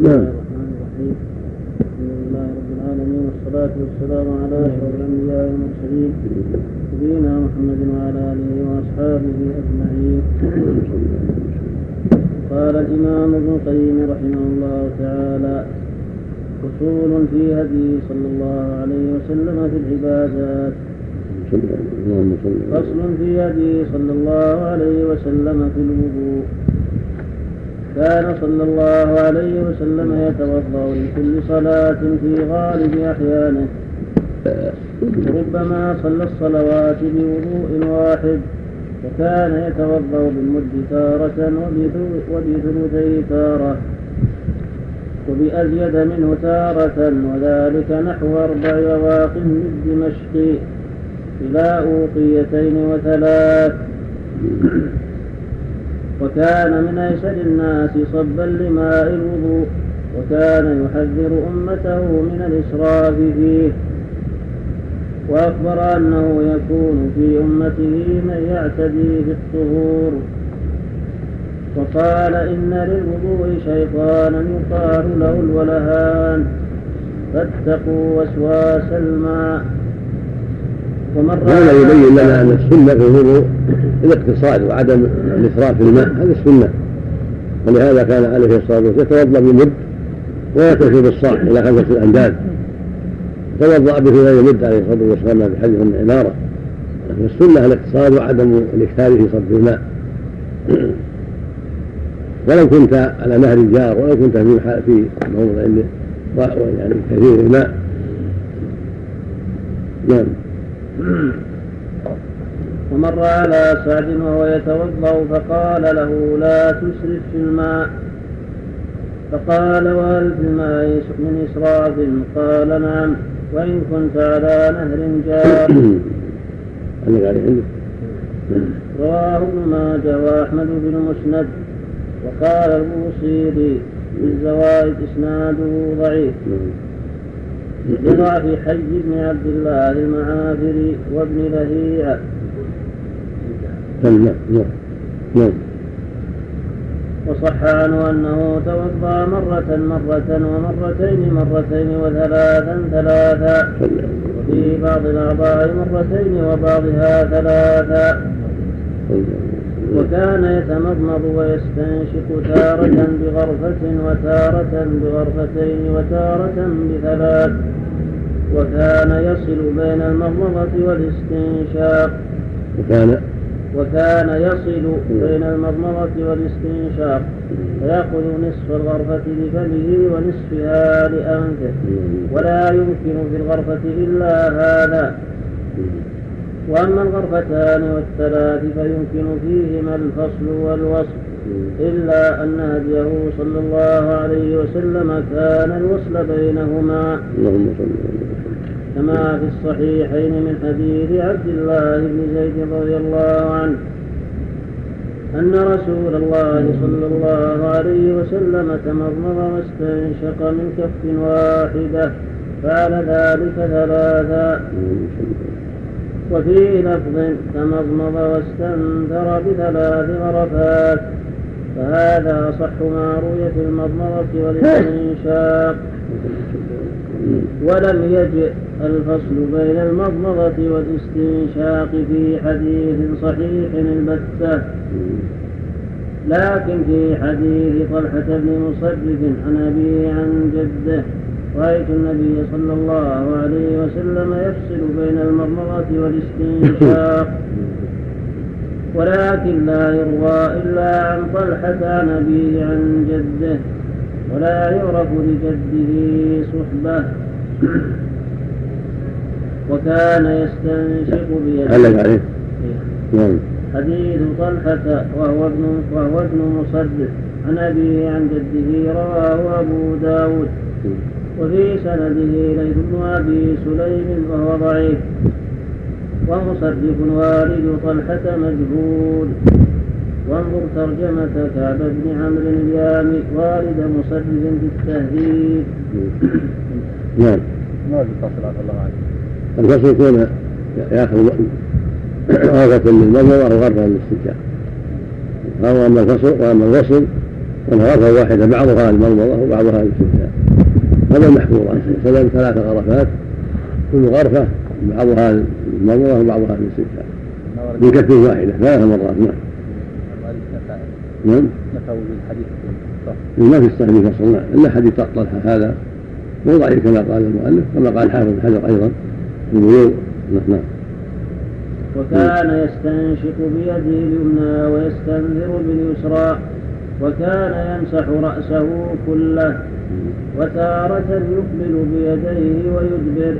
نعم. الرحمن الرحيم. الحمد لله رب العالمين والصلاة والسلام على أشرف الأنبياء والمرسلين. نبينا محمد وعلى آله وأصحابه أجمعين. قال الإمام ابن القيم رحمه الله تعالى أصول في هدي صلى الله عليه وسلم في العبادات. فصل في هدي صلى الله عليه وسلم في الوضوء. كان صلى الله عليه وسلم يتوضأ لكل صلاة في غالب أحيانه. ربما صلى الصلوات بوضوء واحد وكان يتوضأ بالمد تارة وبثلثي تارة وبأزيد منه تارة وذلك نحو أربع رواق بالدمشق إلى أوقيتين وثلاث. وكان من أيسر الناس صبا لماء الوضوء وكان يحذر أمته من الإسراف فيه. وأخبر أنه يكون في أمته من يعتدي في الطهور. وقال إن للوضوء شيطانا يقال له الولهان فاتقوا وسواس الماء. هذا يبين لنا أن السنة في الوضوء الاقتصاد وعدم الإسراف في الماء هذه السنة. ولهذا كان عليه الصلاة والسلام يتوضأ بمد ويكتفي بالصاع إلى خمسه الأنداد. توضأ به غير مد عليه الصلاة والسلام بحديث العماره لكن السنة الاقتصاد وعدم الإكثار في صرف الماء. ولو كنت على نهر الجار ولو كنت في في موضع يعني كثير الماء. نعم. ومر على سعد وهو يتوضأ فقال له لا تسرف في الماء. فقال وهل في الماء من إسراف. قال نعم. وإن كنت على نهر جار. رواه ابن ماجه وأحمد بن مسند. وقال البوصيري في الزوائد إسناده ضعيف. لضعف حي بن عبد الله المعافري وابن لهيعة. نعم نعم نعم وصح عنه أنه توضأ مرة مرة ومرتين مرتين وثلاثا ثلاثا. وفي بعض الأعضاء مرتين وبعضها ثلاثا. وكان يتمضمض ويستنشق تارة بغرفة وتارة بغرفتين وتارة بثلاث. وكان يصل بين المضمضة والاستنشاق. وكان وكان يصل بين المضمضة والاستنشاق فيأخذ نصف الغرفة لفمه ونصفها لأنفه. ولا يمكن في الغرفة إلا هذا. وأما الغرفتان والثلاث فيمكن فيهما الفصل والوصل إلا أن هديه صلى الله عليه وسلم كان الوصل بينهما. اللهم صل كما في الصحيحين من حديث عبد الله بن زيد رضي الله عنه أن رسول الله صلى الله عليه وسلم تمضمض واستنشق من كف واحدة فعل ذلك ثلاثا وفي لفظ تمضمض واستنثر بثلاث غرفات فهذا أصح ما روي في المضمضة والاستنشاق. ولم يجئ الفصل بين المضمضة والاستنشاق في حديث صحيح البتة. لكن في حديث طلحة بن مصرف عن أبيه عن جده رأيت النبي صلى الله عليه وسلم يفصل بين المضمضة والاستنشاق. ولكن لا يروى إلا عن طلحة عن أبيه عن جده. ولا يعرف لجده صحبة. وكان يستنشق بيده. علق عليه. نعم. حديث طلحة وهو ابن وهو ابن مصدق. عن أبيه عن جده رواه أبو داود. وفي سنده ليث بن أبي سليم وهو ضعيف. ومصدق والد طلحة مجهول. وانظر ترجمة كعب بن عمرو اليامي والد مصدق بالتهذيب. نعم. ما الفصل الله عنه الفصل يكون يأخذ غرفة للمضمضة وغرفة للاستنشاق هذا أما الفصل وأما الوصل غرفة واحدة بعضها المضمضة وبعضها الاستنشاق هذا المحفوظ عنه وسلم ثلاث غرفات كل غرفة بعضها المضمضة وبعضها الاستنشاق من كف واحدة ثلاث مرات نعم. نعم. ما في الصحيح فصل إلا حديث طلحة هذا. مو ضعيف كما قال المؤلف كما قال حافظ حجر أيضا في البلوغ نعم وكان يستنشق بيده اليمنى ويستنذر باليسرى وكان يمسح رأسه كله. وتارة يقبل بيديه ويدبر.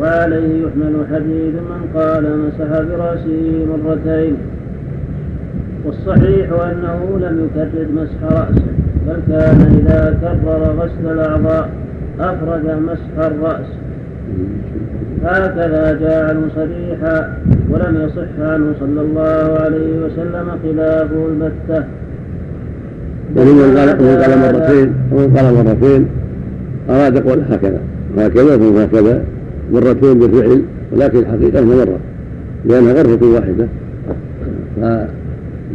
وعليه يحمل حديث من قال مسح برأسه مرتين. والصحيح أنه لم يكرر مسح رأسه بل كان إذا كرر غسل الأعضاء أفرد مسح الرأس. هكذا جاء عنه صريحا ولم يصح عنه صلى الله عليه وسلم خلافه البتة. ومن قال قال مرتين ومن قال مرتين أراد يقول هكذا. هكذا ثم هكذا مرتين بالفعل ولكن الحقيقة أنها مرة لأنها غرفة واحدة.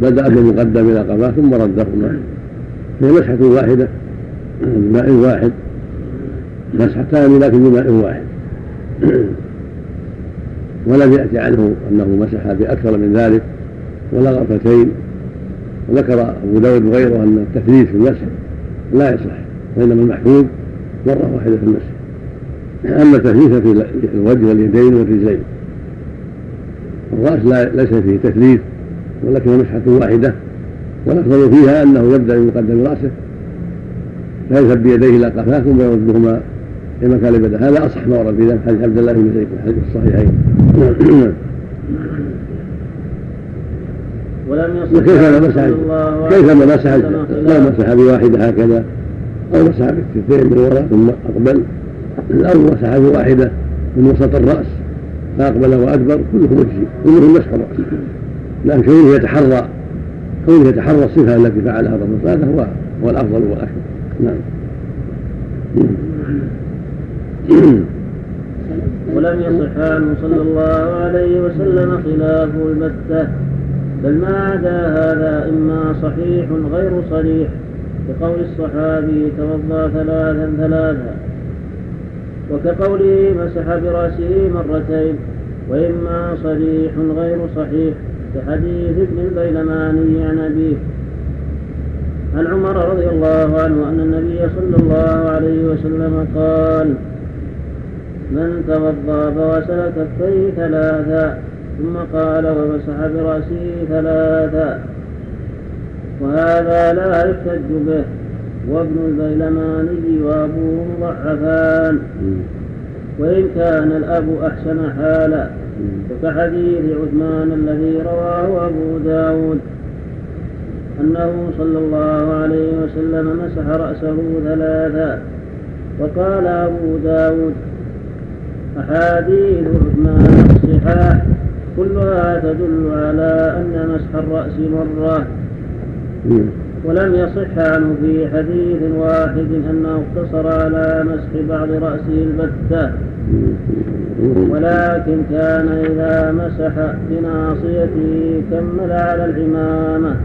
فبدأ بالمقدم إلى قفاه ثم ردهما هي مسحة واحدة بماء واحد. مسحتان لكن بماء واحد. ولم يأتي عنه أنه مسح بأكثر من ذلك ولا غرفتين. وذكر أبو داود وغيره أن التثليث في المسح لا يصح وإنما المحفوظ مرة واحدة في المسح. أما التثليث في الوجه واليدين والرجلين الرأس ليس فيه تثليث. ولكن مسحة واحدة. والأفضل فيها أنه يبدأ بمقدم رأسه. فيذهب بيديه إلى قفاه ثم يردهما في مكان البدء. هذا أصح ما ورد في ذلك حديث عبد الله بن زيد الحديث الصحيحين. ولم يصح كيف مسح كيف مسح لو مسح بواحدة هكذا. أو مسح بالكفين من وراء ثم أقبل. أو مسح بواحدة من وسط الرأس. فأقبل وأدبر. كله مجزي كله مسح الرأس لأن كونه يتحرى كونه يتحرى الصفة التي فعلها الرسول هذا هو هو الأفضل والأكمل نعم. ولم يصح عنه صلى الله عليه وسلم خلافه البتة بل ما عدا هذا إما صحيح غير صريح كقول الصحابي توضأ ثلاثا ثلاثا وكقوله مسح برأسه مرتين وإما صريح غير صحيح كحديث ابن البيلماني عن أبيه عن عمر رضي الله عنه أن النبي صلى الله عليه وسلم قال من توضأ فغسل كفيه ثلاثا ثم قال ومسح برأسه ثلاثا وهذا لا يحتج به. وابن البيلماني وأبوه مضعفان. وإن كان الأب أحسن حالا وكحديث عثمان الذي رواه أبو داود أنه صلى الله عليه وسلم مسح رأسه ثلاثا وقال أبو داود أحاديث عثمان الصحاح كلها تدل على أن مسح الرأس مرة. ولم يصح عنه في حديث واحد أنه اقتصر على مسح بعض رأسه البتة. ولكن كان إذا مسح بناصيته كمل على العمامة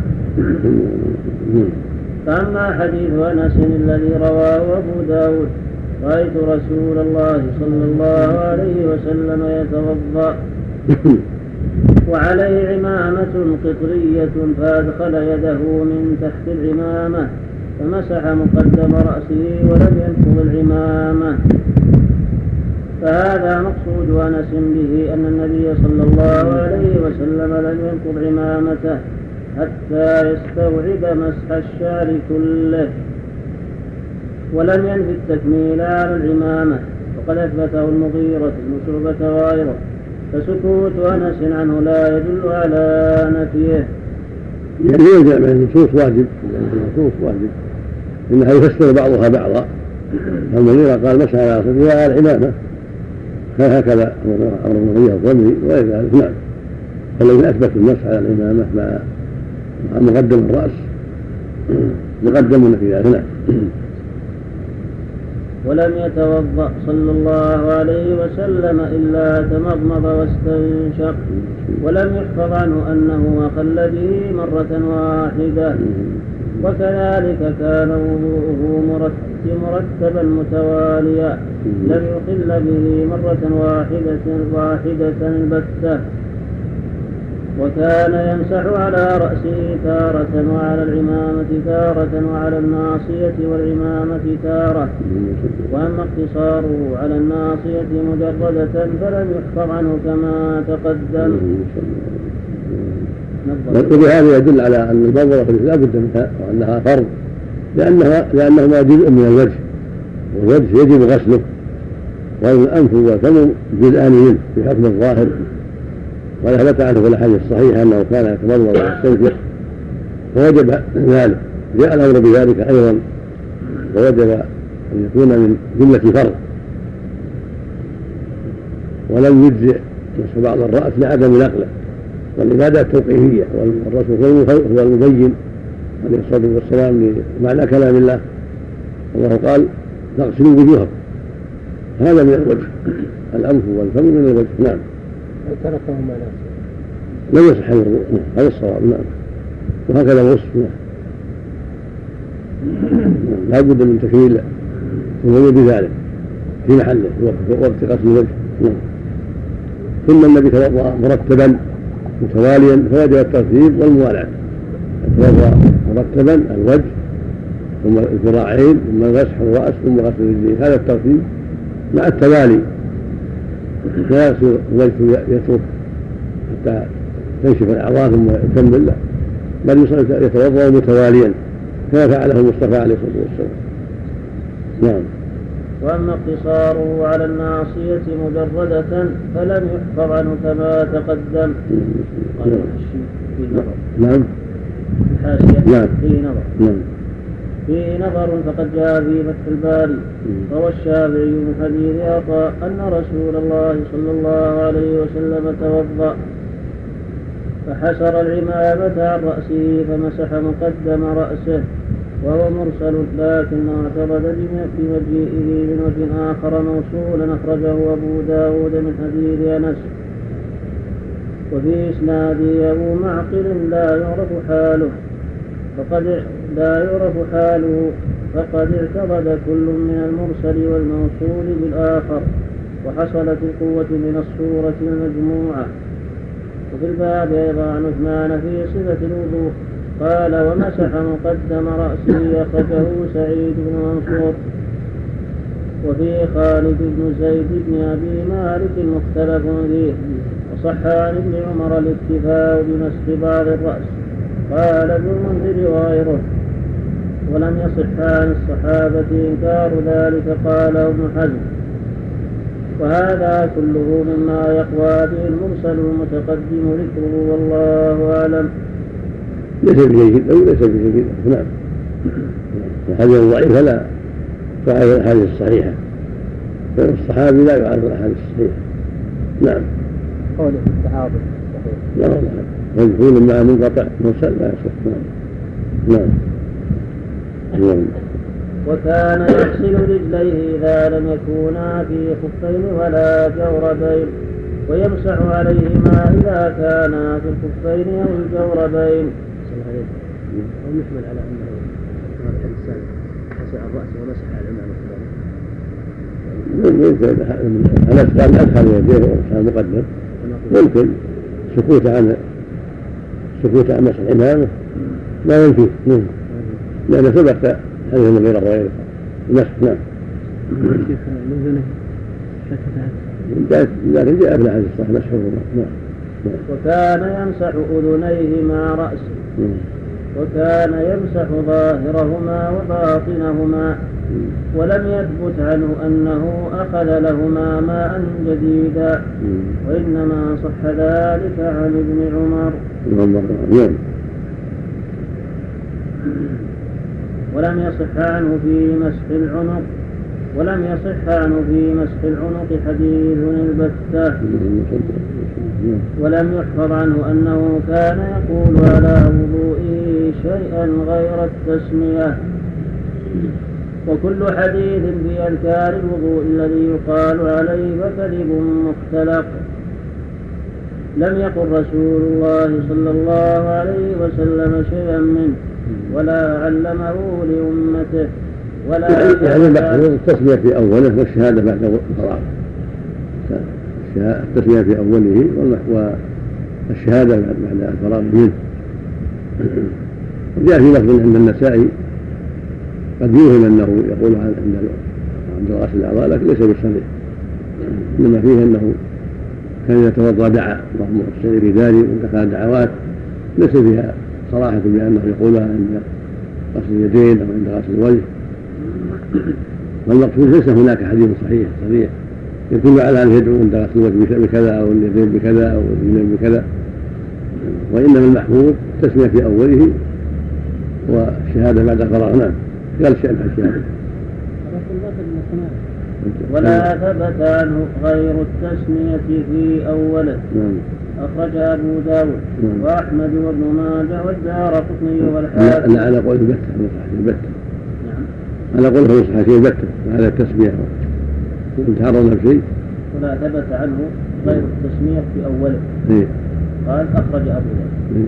فأما حديث أنس الذي رواه أبو داود رأيت رسول الله صلى الله عليه وسلم يتوضأ. وعليه عمامة قطرية فأدخل يده من تحت العمامة فمسح مقدم رأسه ولم ينفض العمامة. فهذا مقصود أنس به أن النبي صلى الله عليه وسلم لم ينقض عمامته حتى يستوعب مسح الشعر كله. ولم ينف التكميل على العمامة وقد أثبته المغيرة بن شعبة وغيره فسكوت أنس عنه لا يدل على نفيه. يعني يرجع من النصوص واجب النصوص واجب. انها يفسر بعضها بعضا. المغيرة قال مسح على صدرها على العمامة هكذا أمر المغيرة الضمري وغير ذلك نعم. فالذي اثبت المسح على العمامة مع مقدم الرأس. يقدمون في ذلك نعم ولم يتوضأ صلى الله عليه وسلم إلا تمضمض واستنشق ولم يحفظ عنه أنه أخل به مرة واحدة. وكذلك كان وضوءه مرتبا متواليا لم يخل به مرة واحدة واحدة البتة وكان يمسح على رأسه تارة وعلى العمامة تارة وعلى الناصية والعمامة تارة. وأما اقتصاره على الناصية مجردة فلم يحفظ عنه كما تقدم. وبهذا يدل على أن البلغة لا بد منها وأنها فرض لأنها لأنهما جزء من الوجه. والوجه يجب غسله. والأنف والفم جزءان منه في حكم الظاهر. ولا ثبت عنه في الأحاديث الصحيحة أنه كان يتمضمض ويستنفر فوجب ذلك. جاء الأمر بذلك أيضا. ووجب أن يكون من جملة فرض. ولم يجزئ مسح بعض الرأس لعدم نقله. والعباده توقيفية. والرسول هو المبين. عليه الصلاة والسلام لمعنى كلام الله. الله قال تغسلوا وجوهكم. هذا من الوجه. الأنف والفم من الوجه. نعم. لم يصح الوضوء نعم هذا الصواب نعم وهكذا الوصف. نعم. لا بد من تكميل الوضوء بذلك في محله وقت غسل الوجه. نعم. ثم النبي توضا مرتبا متواليا فوجب الترتيب والموالاة. توضا مرتبا الوجه ثم الذراعين ثم غسح الرأس ثم غسل الرجلين. هذا الترتيب مع التوالي. لا يصير يترك حتى تنشف الاعضاء ثم يكمل لا بل يتوضأ متواليا. كما فعله المصطفى عليه الصلاة والسلام. نعم. وأما اقتصاره على الناصية مجردة فلم يحفظ عنه كما تقدم. قال في نظر. نعم. الحاشية نعم. في نظر. نعم. فيه نظر فقد جاء في فتح الباري. روى الشافعي من حديث عطاء أن رسول الله صلى الله عليه وسلم توضأ فحسر العمامة عن رأسه فمسح مقدم رأسه وهو مرسل لكنه اعتقد بمجيئه من وجه آخر موصولا أخرجه أبو داود من حديث أنس. وفي إسناده أبو معقل لا يعرف حاله فقد لا يعرف حاله فقد اعتقد كل من المرسل والموصول بالآخر وحصلت القوة من الصورة المجموعة. وفي الباب أيضا عن عثمان في صفة الوضوء قال ومسح مقدم رأسه أخرجه سعيد بن منصور. وفي خالد بن زيد بن أبي مالك مختلف فيه وصح عن ابن عمر الاكتفاء بمسح بعض الرأس. قال ابن المنذر وغيره ولم يصح عن الصحابة إنكار ذلك قاله ابن حزم. وهذا كله مما يقوى به المرسل المتقدم ذكره والله أعلم. ليس بجيد أو ليس بجيد نعم. الحديث الضعيف لا. تعرف الأحاديث الصحيحة. فالصحابي لا يعرف الأحاديث الصحيحة. نعم. قوله التعاضد لا والله. مجهول مع منقطع مرسل لا يصح. نعم. نعم. وكان يغسل رجليه إذا لم يكونا في خفين ولا جوربين ويمسح عليهما إذا كانا في الخفين أو الجوربين. هو يحمل على أنه هذا الإنسان حسع الرأس ومسح على العمامة على قال أدخل يديه ومسح مقدم ممكن سكوت عن سكوت عن مسح الإمامة لا ينفي لأن سبق حديث المغيرة وغيره المسح نعم. لكن جاء في الحديث الصحيح مسح نعم. وكان يمسح أذنيه مع رأسه نعم. وكان يمسح ظاهرهما وباطنهما. ولم يثبت عنه أنه أخذ لهما ماء جديدا. وإنما صح ذلك عن ابن عمر. نعم. ولم يصح عنه في مسح العنق ولم يصح عنه في مسح العنق حديث البتة. ولم يحفظ عنه أنه كان يقول على وضوئه شيئا غير التسمية. وكل حديث في أذكار الوضوء الذي يقال عليه فكذب مختلق. لم يقل رسول الله صلى الله عليه وسلم شيئا منه. ولا علمه لأمته ولا يعني المحفوظ التسمية في أوله والشهادة بعد الفراغ التسمية في أوله والشهادة بعد الفراغ منه جاء في لفظ عند النسائي قد يوهم أنه يقول عند عند غسل الأعضاء لكن ليس بالصريح إنما فيه أنه كان يتوضأ دعا اللهم اغسل في داري ودخل دعوات ليس فيها صراحة بأنه يقولها عند غسل اليدين أو عند غسل الوجه. والمقصود ليس هناك حديث صحيح صريح. يدل على أن يدعو عند غسل الوجه بكذا أو اليدين بكذا أو الرجلين بكذا. وإنما المحفوظ التسمية في أوله والشهادة بعد الفراغ. نعم. قال شيء الشهادة ولا ثبت عنه غير التسمية في أوله. نعم. أخرج أبو داود نعم. وأحمد وابن ماجه والدار قطني والحاكم. لا على قول البتة البتة نعم. على قول في الصحيحين البتة هذا التسمية إن تعرضنا بشيء ولا ثبت عنه غير التسمية في أوله. إيه؟ قال أخرج أبو داود. إيه؟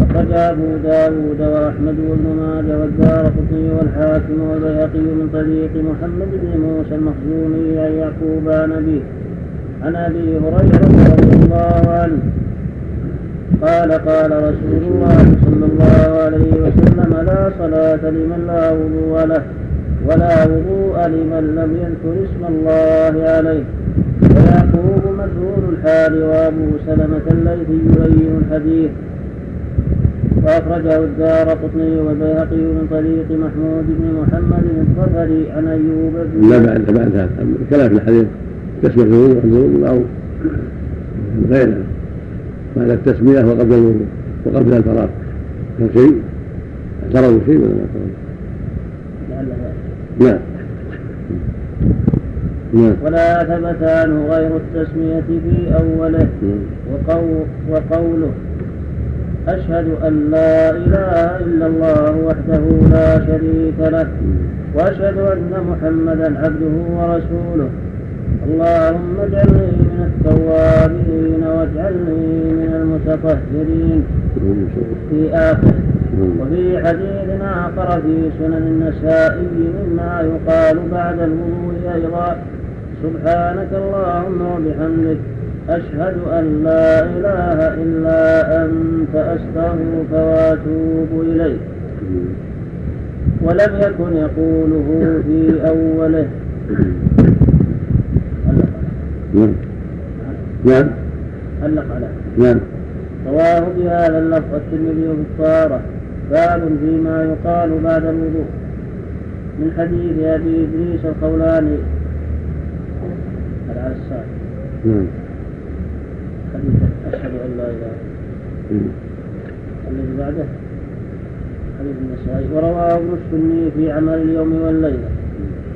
أخرج أبو داود وأحمد وابن ماجه والدار قطني والحاكم والبيهقي من طريق محمد بن موسى المخزومي عن يعقوب عن أبيه عن أبي هريرة رضي الله عنه قال قال رسول الله صلى الله عليه وسلم لا صلاة لمن لا وضوء له ولا وضوء لمن لم يذكر اسم الله عليه. ويعقوب مجهول الحال وأبو سلمة الليثي يبين الحديث. وأخرجه الدار قطني والبيهقي من طريق محمود بن محمد الظفري عن أيوب بن لا بعد بعد هذا كلام الحديث. تسمية الوضوء أو غيرها بعد التسمية وقبل الوضوء وقبل الفراغ. كم شيء اعترضوا شيء ولا ما اعترضوا؟ نعم نعم ولا ثبت عنه غير التسمية في أوله. وقول وقوله أشهد أن لا إله إلا الله وحده لا شريك له. وأشهد أن محمدا عبده ورسوله. اللهم اجعلني من التوابين واجعلني من المتطهرين. في آخر. وفي حديث آخر في سنن النسائي مما يقال بعد الوضوء أيضا. سبحانك اللهم وبحمدك أشهد أن لا إله إلا أنت أستغفرك وأتوب إليك. ولم يكن يقوله في أوله. نعم. نعم. علق على. نعم. رواه بهذا اللفظ الترمذي في الطهارة. باب فيما يقال بعد الوضوء. من حديث أبي إدريس الخولاني. على الصالح نعم. حديث أشهد أن لا إله الذي بعده. حديث النسائي. ورواه ابن السني في عمل اليوم والليلة.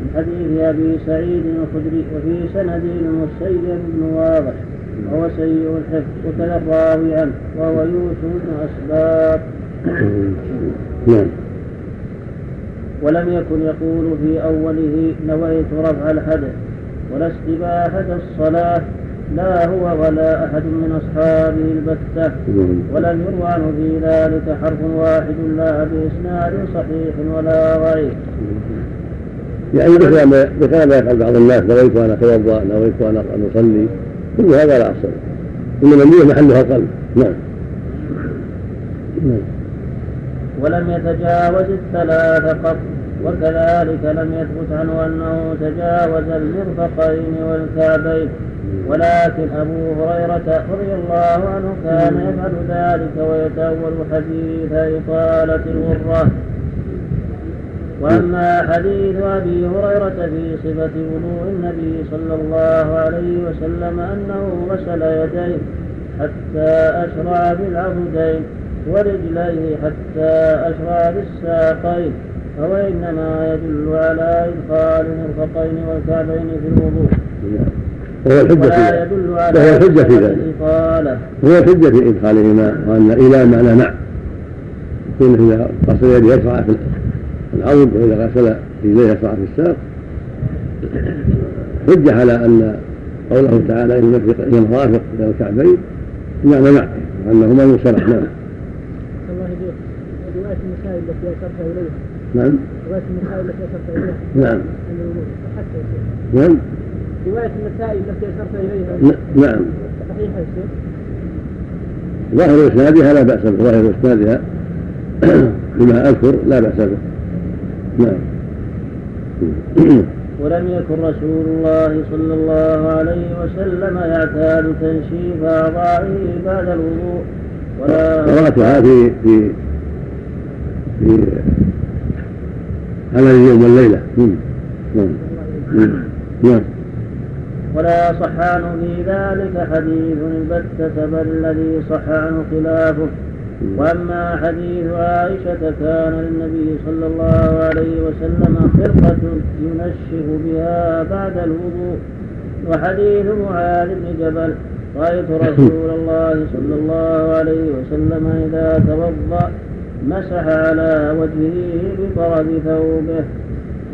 من حديث أبي سعيد الخدري وفي سنده المسيب بن واضح وهو سيء الحفظ وكذا الراوي عنه وهو يوسف بن أسباب نعم. ولم يكن يقول في أوله نويت رفع الحدث ولا استباحة الصلاة لا هو ولا أحد من أصحابه البتة. ولم يروى عنه في ذلك حرف واحد لا بإسناد صحيح ولا ضعيف. يعني مثل ما مثل ما يفعل بعض الناس نويت أن أتوضأ نويت أن أصلي كل هذا لا أصل إنما النية محلها القلب نعم. نعم. ولم يتجاوز الثلاث قط وكذلك لم يثبت عنه أنه تجاوز المرفقين والكعبين. ولكن أبو هريرة رضي الله عنه كان يفعل ذلك ويتأول حديث إطالة الغرة. وأما حديث أبي هريرة في صفة وضوء النبي صلى الله عليه وسلم أنه غسل يديه حتى أشرع بالعضدين ورجليه حتى أشرع بالساقين فهو إنما يدل على إدخال المرفقين والكعبين في الوضوء. وهو الحجة في وهو الحجة في ذلك. هو الحجة في إدخالهما وأن إلى معنى مع يكون إذا غسل يده يشرع في العضد وإذا غسل رجليه في الساق حجة على أن قوله تعالى إن المرافق إلى الكعبين معنى مع أنهما يصلح نعم. الله رواية النساء التي أشرت إليها. نعم. رواية النساء التي أشرت إليها. نعم. نعم. رواية النساء التي أشرت إليها. ن- نعم. صحيحه يا شيخ. ظاهر إسنادها لا بأس به. ظاهر إسنادها بما أذكر لا بأس به. نعم ولم يكن رسول الله صلى الله عليه وسلم يعتاد تنشيف أعضائه بعد الوضوء ولا قراتها في في في على اليوم والليلة مم. نعم مم. نعم ولا صح عنه في ذلك حديث البتة بل الذي صح عنه خلافه وأما حديث عائشة كان للنبي صلى الله عليه وسلم خرقة ينشف بها بعد الوضوء وحديث معاذ بن جبل رأيت رسول الله صلى الله عليه وسلم إذا توضأ مسح على وجهه بطرف ثوبه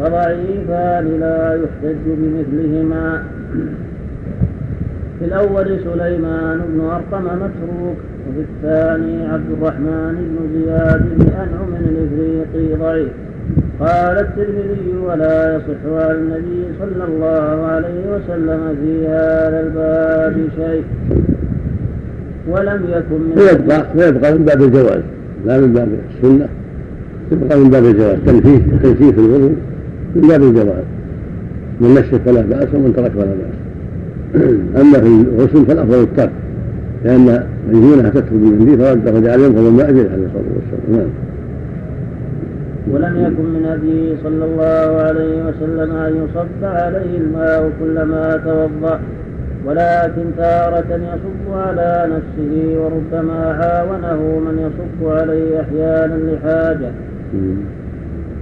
فضعيفان لا يحتج بمثلهما. في الأول سليمان بن أرقم متروك وفي الثاني عبد الرحمن بن زياد بن أنعم الإفريقي ضعيف قال الترمذي ولا يصح عن النبي صلى الله عليه وسلم في هذا الباب شيء. ولم يكن من ويبقى ويبقى من باب الجواز. لا من باب السنة. يبقى من باب الجواز. تنفيذ تنفيذ الوضوء من باب الجواز. من نشف فلا بأس ومن ترك فلا بأس. أما في الغسل فالأفضل الترك. لأن ميمونه تترك بالمنديل فرد ينفض الماء به عليه الصلاة والسلام. نعم. ولم يكن من هديه صلى الله عليه وسلم أن يصب عليه الماء كلما توضأ ولكن تارة يصب على نفسه وربما عاونه من يصب عليه أحيانا لحاجة.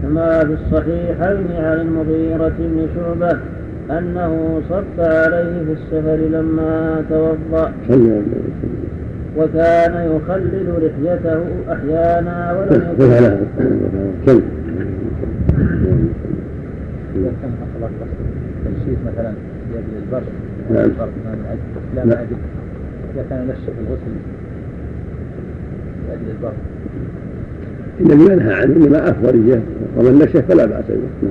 كما في الصحيحين عن المغيرة بن شعبة أنه صب عليه في السفر لما توضأ. صلى الله عليه وسلم. وكان يخلل لحيته أحيانا ولم كيف يكن إذا كان حصل تنشيف مثلا لأجل البرد نعم. لا من نعم. أجل إذا كان ينشف الغسل لأجل البرد النبي نهى عنه إنما أفضل اياه ومن نشف فلا بأس به.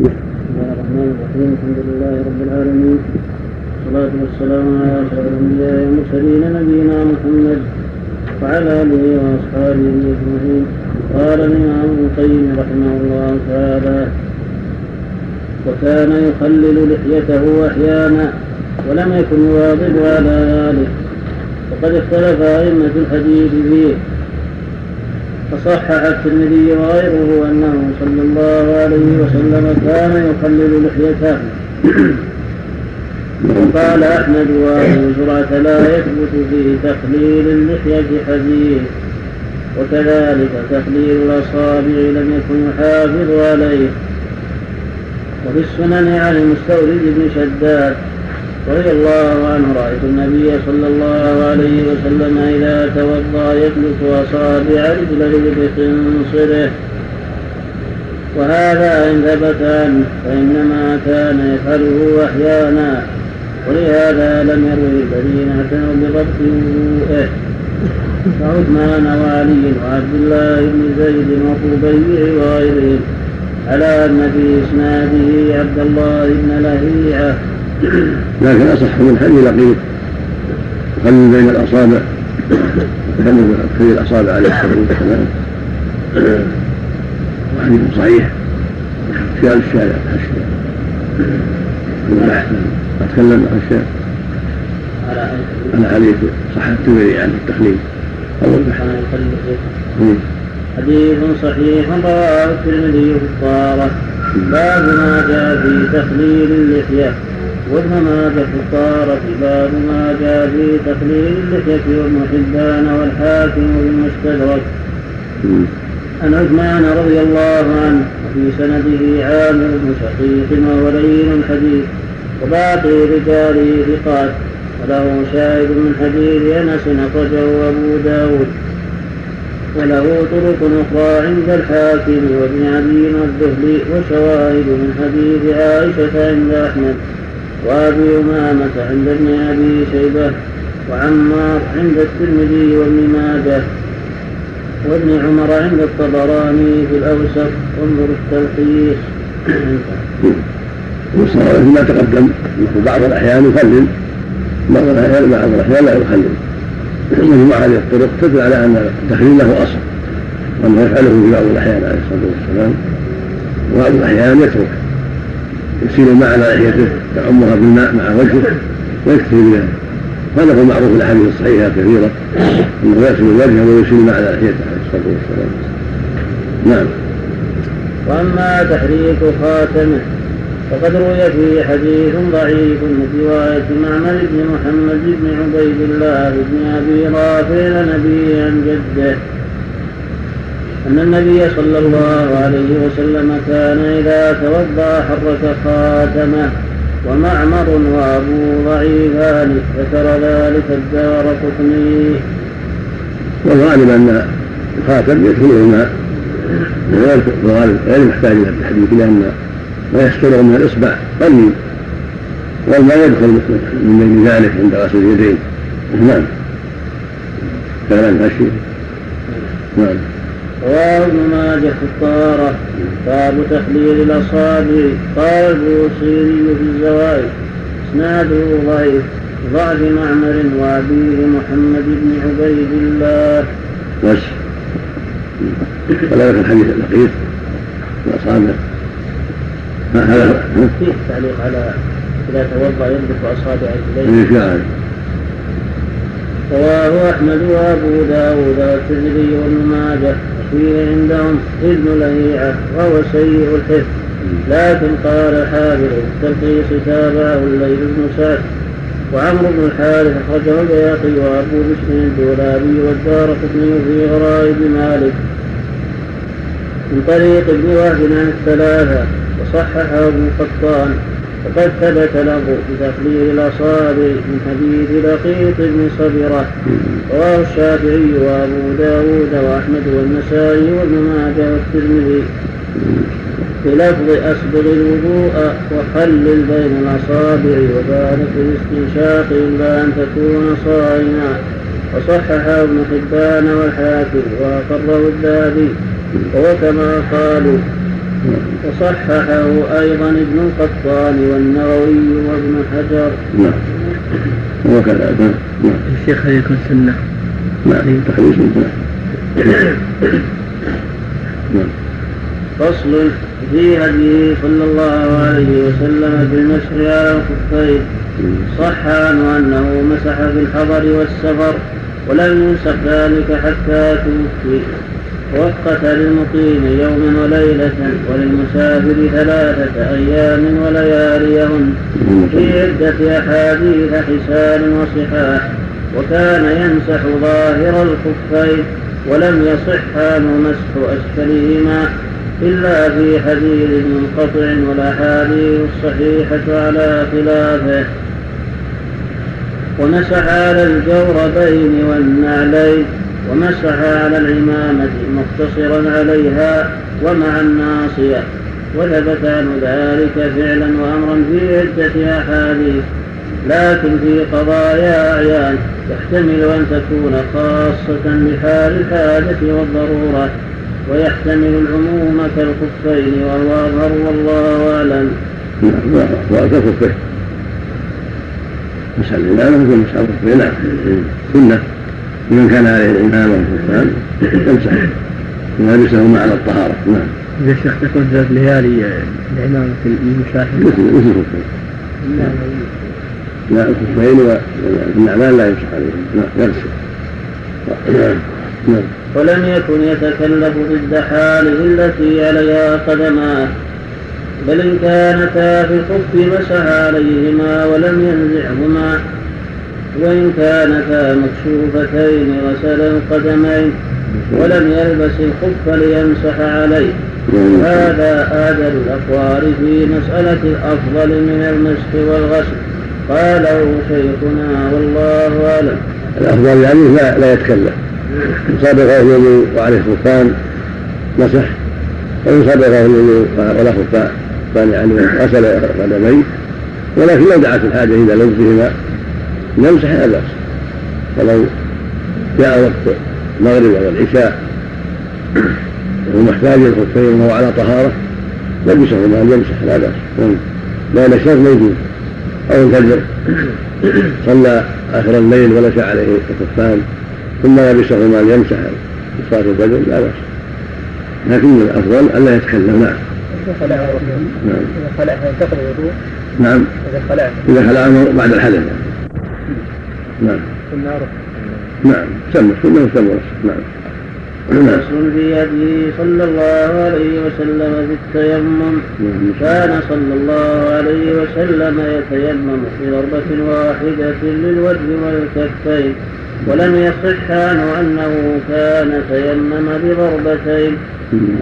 نعم. بسم الله الرحمن الرحيم. الحمد لله رب العالمين. والصلاة والسلام على أشرف الأنبياء والمرسلين نبينا محمد وعلى آله وأصحابه أجمعين. قال الإمام ابن القيم رحمه الله تعالى وكان يخلل لحيته أحيانا ولم يكن يواظب على ذلك. وقد اختلف أئمة الحديث فيه فصحح الترمذي وغيره أنه صلى الله عليه وسلم كان يخلل لحيته. وقال أحمد وأبو زرعة لا يثبت في تخليل اللحية حديث وكذلك تخليل الأصابع لم يكن يحافظ عليه. وفي السنن عن المستورد بن شداد رضي الله عنه رأيت النبي صلى الله عليه وسلم إذا توضأ يسلك أصابع رجله بخنصره وهذا إن ثبت عنه فإنما كان يفعله أحيانا ولهذا لم يروي الذين اعتنوا بضبط وضوءه كعثمان وعلي وعبد الله بن زيد وقبيع وغيرهم على أن في إسناده عبد الله بن لهيعة لكن اصح من حديث لقيط يخلل بين الأصابع. يخلل تخليل الأصابع عليه الصلاة والسلام. وحديث صحيح في الشارع الشارع أتكلم عن الشارع. على حديث صح الترمذي عن التخليل. مم. حديث صحيح رواه الترمذي في الطهارة باب ما جاء في تخليل اللحية. في الطهارة باب ما جاء في تخليل اللحية وابن حبان والحاكم والمستدرك مم. عن عثمان رضي الله عنه وفي سنده عامر بن شقيق وهو لين الحديث وباقي رجاله ثقات وله شاهد من حديث انس اخرجه ابو داود وله طرق أخرى عند الحاكم وابن عدي الذهلي وشواهد من حديث عائشة عند أحمد وأبي أمامة عند ابن أبي شيبة وعمار عند الترمذي وابن ماجه وابن عمر عند الطبراني في الأوسط. انظر التلخيص. والصواب ما تقدم. بعض الأحيان يخلل. بعض الاحيان بعض الأحيان لا يخلل. مجموعة هذه الطرق تدل على أن التخليل له أصل. وأنه يفعله في بعض الأحيان عليه الصلاة والسلام. وبعض الأحيان يترك يسيل الماء على لحيته يعمها بالماء مع وجهه ويكتفي بذلك. هذا هو المعروف في الأحاديث الصحيحة كثيرة أنه يغسل وجهه ويسيل الماء على لحيته عليه الصلاة والسلام. نعم. وأما تحريك خاتمه فقد روي فيه حديث ضعيف من رواية معمر بن محمد بن عبيد الله بن أبي رافع نبي عن جده. أن النبي صلى الله عليه وسلم كان إذا توضأ حرك خاتمه ومعمر وأبو ضعيفان ذكر ذلك الدار قطني. والغالب أن الخاتم يدخله الماء غير محتاج إلى التحديث لأن ما يستره من الإصبع قليل والماء يدخل من بين ذلك عند غسل اليدين. نعم. كلام الشيء نعم. رواه ابن ماجه في الطهارة؟ باب تخليل الأصابع. قال البوصيري في الزوائد إسناده ضعيف. ضعف معمر وأبيه محمد بن عبيد الله. بس ولا الحديث اللقيط الأصابع. هذا؟ فيه تعليق على إذا توضأ يملك أصابع رجليه رواه أحمد وأبو داود والترمذي وابن ماجه. وفيه عندهم ابن لهيعة وهو سيء الحفظ لكن قال الحافظ التلخيص تابعه الليل بن سعد وعمرو بن الحارث أخرجه البياقي وأبو بشر الدولابي والدار قطني في غرائب مالك. من طريق ابن وهب عن الثلاثة وصححه ابن قطان. وقد ثبت له بتقليل الأصابع من حديث لقيط بن صبرة رواه الشافعي وأبو داود وأحمد والنسائي وابن ماجه والترمذي. بلفظ أسبغ الوضوء وخلل بين الأصابع وبارك الاستنشاق إلا أن تكون صائما. وصححه ابن حبان والحاكم وأقره الذهبي وهو كما قالوا وصححه أيضا ابن القطان والنووي وابن حجر. نعم. وكذا نعم. الشيخ هل يكون سنة؟ نعم تحريش نعم. فصل في هديه صلى الله عليه وسلم في المسح على الخفين صح عنه أنه مسح في الحضر والسفر ولم ينسخ ذلك حتى توفي. وقت للمقيم يوما وليلة وللمسافر ثلاثة أيام ولياليهن في عدة أحاديث حسان وصحاح وكان يمسح ظاهر الخفين ولم يصح عنه مسح أسفلهما إلا في حديث منقطع والأحاديث الصحيحة على خلافه. ومسح على الجوربين والنعلين ومسح على العمامة مقتصرا عليها ومع الناصية وثبت عنه ذلك فعلا وأمرا في عدة أحاديث لكن في قضايا أعيان يحتمل أن تكون خاصة بحال الحاجة والضرورة ويحتمل العموم كالخفين وهو أظهر والله أعلم. وكالخفين مسألة الإمامة مثل مسألة الخفين نعم سنة. لمن كان عليه الإمامة والكفان يمسح يلبسهما على الطهارة نعم. إذا شيخ تكون ثلاث ليالي العمامة المسافر مثل مثل الخفين. لا الخفين والنعمان لا يمسح عليهم لا يغسل. نعم. ولم يكن يتكلف حاله التي عليها قدماه بل إن كانتا في الخف مسح عليهما ولم ينزعهما وإن كانتا مكشوفتين غسل القدمين ولم يلبس الخف ليمسح عليه. هذا آدى الأقوال في مسألة الأفضل من المسح والغسل. قاله شيخنا والله أعلم. الأفضل يعني لا, لا يتكلم. يصاب الرجل وعليه خفان مسح. ويصاب الرجل ولا خفان يعني غسل قدميه. ولكن لو دعت الحاجة إلى لبسهما يمسح لا بأس ولو جاء وقت المغرب أو العشاء وهو محتاج الخفين وهو على طهارة لبسهما يمسح لا بأس لأن الشرط موجود. أو الفجر. صلى آخر الليل وليس عليه الخفان ثم لبسهما ليمسح صلاة الفجر لا بأس. لكن الأفضل ألا يتكلم. نعم. إذا خلع نعم. إذا خلع ينتقل الوضوء. نعم. إذا خلع. إذا خلع بعد الحدث نعم. النار نعم. سمى سنة سمى نعم. فصل في هديه صلى الله عليه وسلم في التيمم. كان صلى الله عليه وسلم يتيمم في ضربة واحدة للوجه والكفين. ولم يصح عنه أنه كان تيمم بضربتين.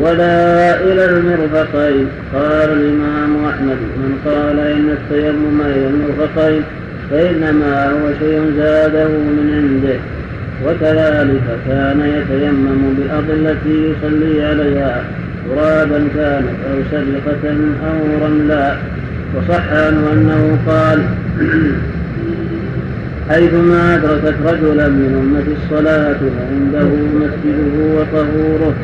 ولا إلى المرفقين. قال الإمام أحمد من قال إن التيمم إلى المرفقين. فإنما هو شيء زاده من عنده وكذلك كان يتيمم بالأرض التي يصلي عليها ترابا كانت أو سرقة أو رملا. وصح عنه أنه قال حيثما أدركت رجلا من أمة الصلاة فعنده مسجده وطهوره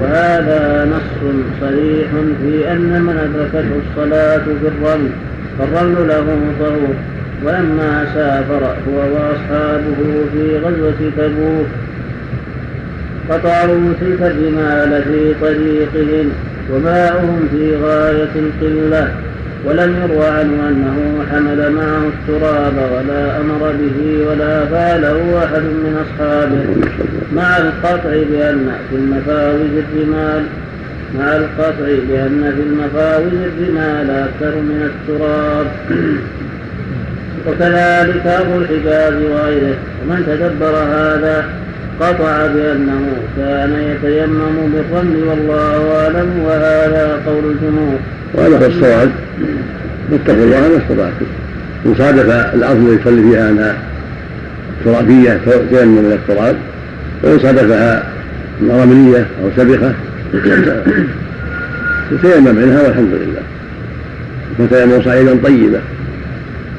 وهذا نص صريح في أن من أدركته الصلاة في الرمل فالرمل له طهور. ولما سافر هو وأصحابه في غزوة تبوك قطعوا تلك الرمال في طريقهم وماؤهم في غاية القلة ولم يروى عنه أنه حمل معه التراب ولا أمر به ولا فعله أحد من أصحابه مع القطع بأن في المفاوز الرمال مع القطع بأن في المفاوز الرمال أكثر من التراب وكذلك أبو الحجاز وغيره. ومن تدبر هذا قطع بأنه كان يتيمم بالرمل والله أعلم وهذا قول الجمهور. وهذا هو الصواب. واتقوا الله ما استطعتم إن صادف الأرض التي يصلي فيها أنها ترابية تيمم من التراب. وإن صادفها رملية أو سبخة. يتيمم منها والحمد لله. وتيمم صعيدا طيبا.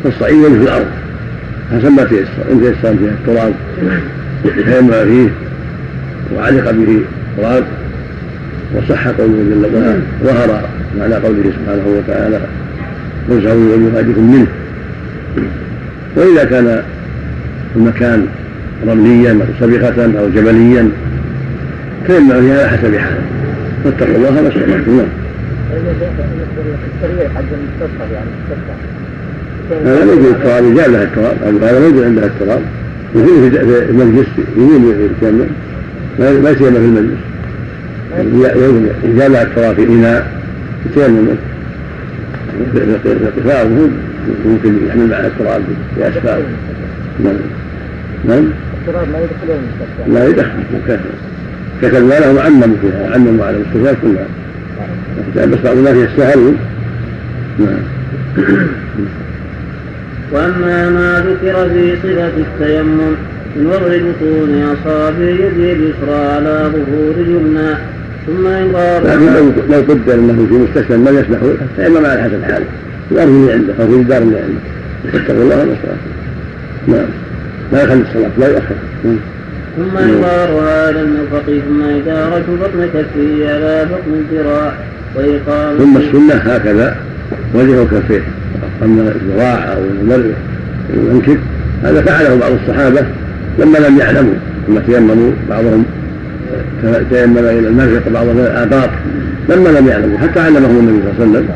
فالصعيد في الأرض. حسب ما تيسر ان تيسر فيها التراب. تيمم فيه وعلق به التراب وصح قوله جل وعلا ظهر معنى قوله سبحانه وتعالى وامسحوا بوجوهاتكم منه. وإذا كان المكان رمليا أو سبخة أو جبليا تيمم فيها على حسب حاله. فاتقوا الله ما استطعتم نعم. هذا يوجد التراب يجعل لها التراب هذا يوجد عندها التراب يكون في المجلس يمين يتيمم ما يتيمم في المجلس. يجعل لها التراب في إناء يتيمم ارتفاعه ممكن يحمل معها التراب في اسفار نعم. نعم. التراب لا يدخل لا يدخل كتب ما لهم عمموا فيها عمموا على المستشفيات كلها. بس بعض الناس يستاهلون نعم. وأما ما ذكر في صفة التيمم من وضع بطون أصابع يده اليسرى على ظهور اليمنى ثم إنقاذ لكن لو لو قدر أنه في مستشفى ما يسمح فإنما على حسب حاله. في الأرض اللي عنده أو في الدار اللي عنده. اتقوا الله ما نعم. لا يخلي الصلاة لا يؤخر. ثم إظهارها على المرفق ثم إدارة بطن كفه على بطن الذراع وإقامة ثم السنة هكذا. وجهه كفيه أما الذراع أو المرء ينكب هذا فعله بعض الصحابة لما لم يعلموا ثم تيمموا بعضهم تيمم إلى المرفق بعضهم إلى الآباط لما لم يعلموا حتى علمهم النبي صلى الله عليه وسلم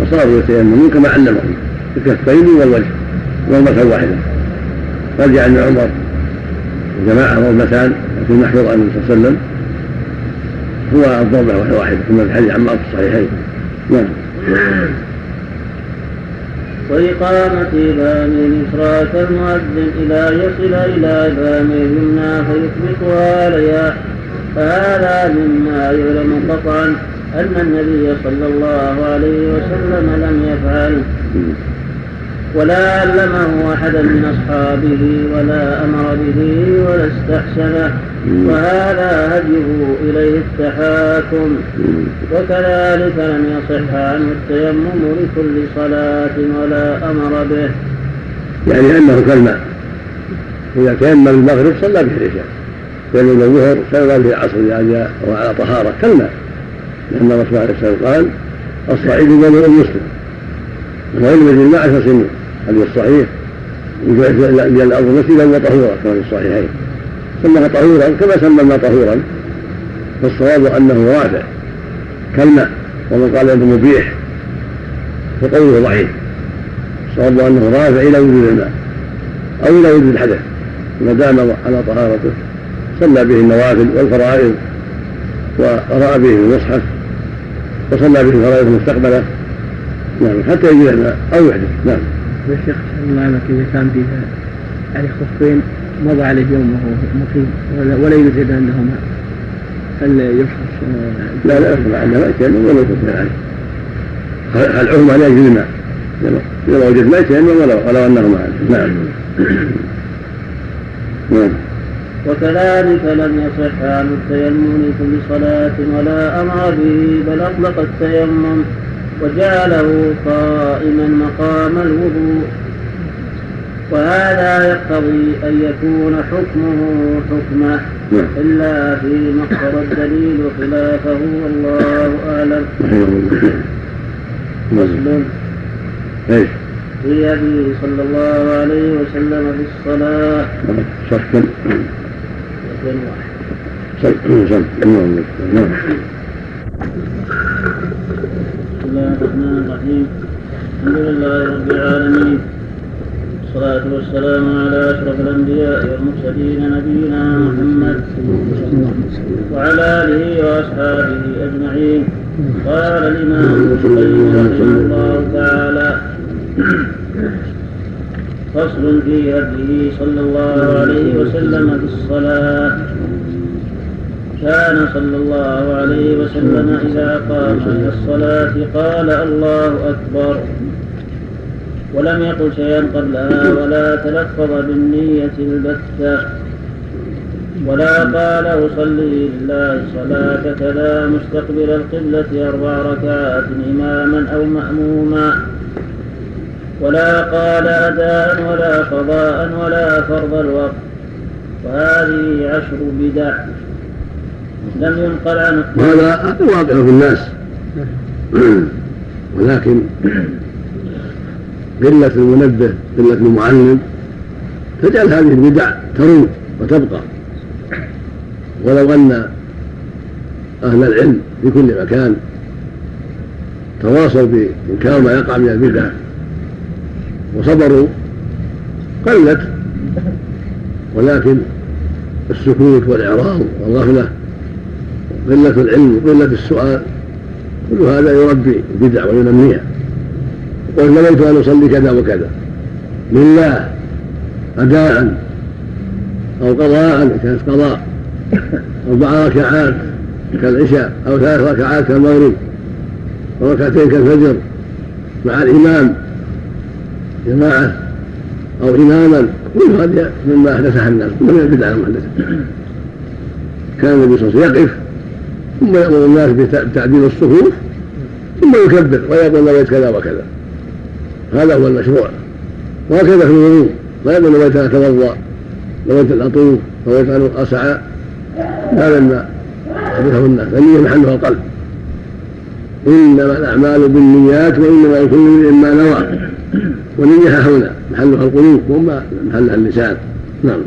فصاروا يتيممون كما علمهم الكفين والوجه ضربة واحدة رجع ابن عمر وجماعة ضربتان في محفوظ عن النبي صلى الله عليه وسلم. هو الضربة واحدة كما في الحديث عن في الصحيحين. نعم. وإقامة إبهام إشراك المؤذن إلى يصل إلى إبهام اليمنى فيثبتها عليها فهذا مما يعلم قطعا أن النبي صلى الله عليه وسلم لم يفعل. ولا علمه أحدا من أصحابه ولا أمر به ولا استحسنه وهذا هديه إليه التحاكم. وكذلك لم يصح عنه التيمم لكل صلاة ولا أمر به. يعني أنه كالماء إذا تيمم المغرب صلى به العشاء. يمين الظهر كما في العصر إذا جاء وعلى طهارة كالماء لأن الرسول عليه الصلاة والسلام قال الصعيد جميع المسلم. وعلم الماء عشر سنين. هذا الصحيح. يجعل الأرض مسجدا وطهورا كما في الصحيحين. سماها طهورا كما سمى الماء طهورا. فالصواب أنه رافع. كالماء ومن قال أنه مبيح. فقوله ضعيف. الصواب أنه رافع إلى وجود الماء أو إلى وجود الحدث. ما دام على طهارته صلى به النوافل والفرائض وقرأ به المصحف وصلى به الفرائض المستقبلة. نعم حتى يجد الماء أو يحدث نعم. يا شيخ الله يعلمك إذا كان فيها عليه خفين مضى عليه يوم وهو مقيم ولا, ولا يوجد عنده ماء هل يفحص لا لا يفحص عنده ما يتيمم ولا يفحص عليه خلعهم عليه يجد الماء إذا وجد ما يتيمم ولو ولو أنه نعم. نعم. وكذلك لم يصح عن التيمم لكل صلاة ولا أمر به بل أطلق التيمم. وجعله قائما مقام الوضوء. وهذا يقتضي أن يكون حكمه حكمة نعم. إلا فيما اقتضى الدليل خلافه والله أعلم. مسلم إيش؟ في أبي صلى الله عليه وسلم في الصلاة. صفا صفا نعم. بسم الله الرحمن الرحيم الحمد لله رب العالمين والصلاة والسلام على أشرف الأنبياء والمرسلين نبينا محمد وعلى آله وأصحابه أجمعين قال الإمام ابن رحمه الله تعالى فصل في هديه صلى الله عليه وسلم في الصلاة كان صلى الله عليه وسلم إذا قام إلى الصلاة قال الله أكبر. ولم يقل شيئا قبلها ولا تلفظ بالنية البتة ولا قال أصلي لله صلاة كذا مستقبل القبلة أربع ركعات إماما أو مأموما ولا قال أداء ولا قضاء ولا فرض الوقت. وهذه عشر بدع. لم ينقل عنه وهذا واقع في الناس. ولكن قلة المنبه قلة المعلم تجعل هذه البدع تروج وتبقى. ولو أن أهل العلم في كل مكان تواصوا بإنكار ما يقع من البدع وصبروا قلت ولكن السكوت والإعراض والغفلة قلة العلم وقلة السؤال كل هذا يربي البدع وينميها. قل نويت أن أصلي كذا وكذا. لله أداء أو قضاء كانت قضاء. أربع ركعات كالعشاء أو ثلاث ركعات كالمغرب وركعتين كالفجر مع الإمام جماعة أو إماما. كل هذا مما أحدثها الناس من البدع المحدثة كان النبي صلى الله عليه وسلم يقف ثم يأمر الناس بتعديل الصفوف ثم يكبر ويقول نويت كذا وكذا. هذا هو المشروع. وهكذا في الوضوء. لا يقول نويت ان اتوضا نويت ان اطوف نويت ان اسعى هذا ما حدثه الناس. النية محلها القلب. إنما الأعمال بالنيات وإنما لكل امرئ ما نوى. والنية هنا محلها القلوب وما محلها اللسان. نعم.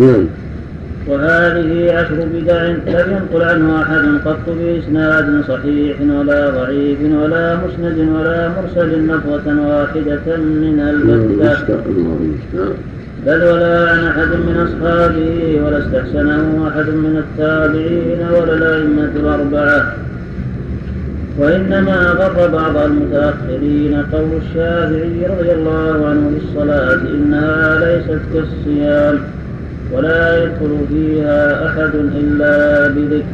نعم. وهذه عشر بدع لم ينقل عنه أحد قط بإسناد صحيح ولا ضعيف ولا مسند ولا مرسل لفظة واحدة من البتة بل ولا عن أحد من أصحابه ولا استحسنه أحد من التابعين ولا الأئمة الأربعة. وإنما غر بعض المتأخرين قول الشافعي رضي الله عنه بالصلاة إنها ليست كالصيام. ولا يدخل فيها أحد إلا بذكر.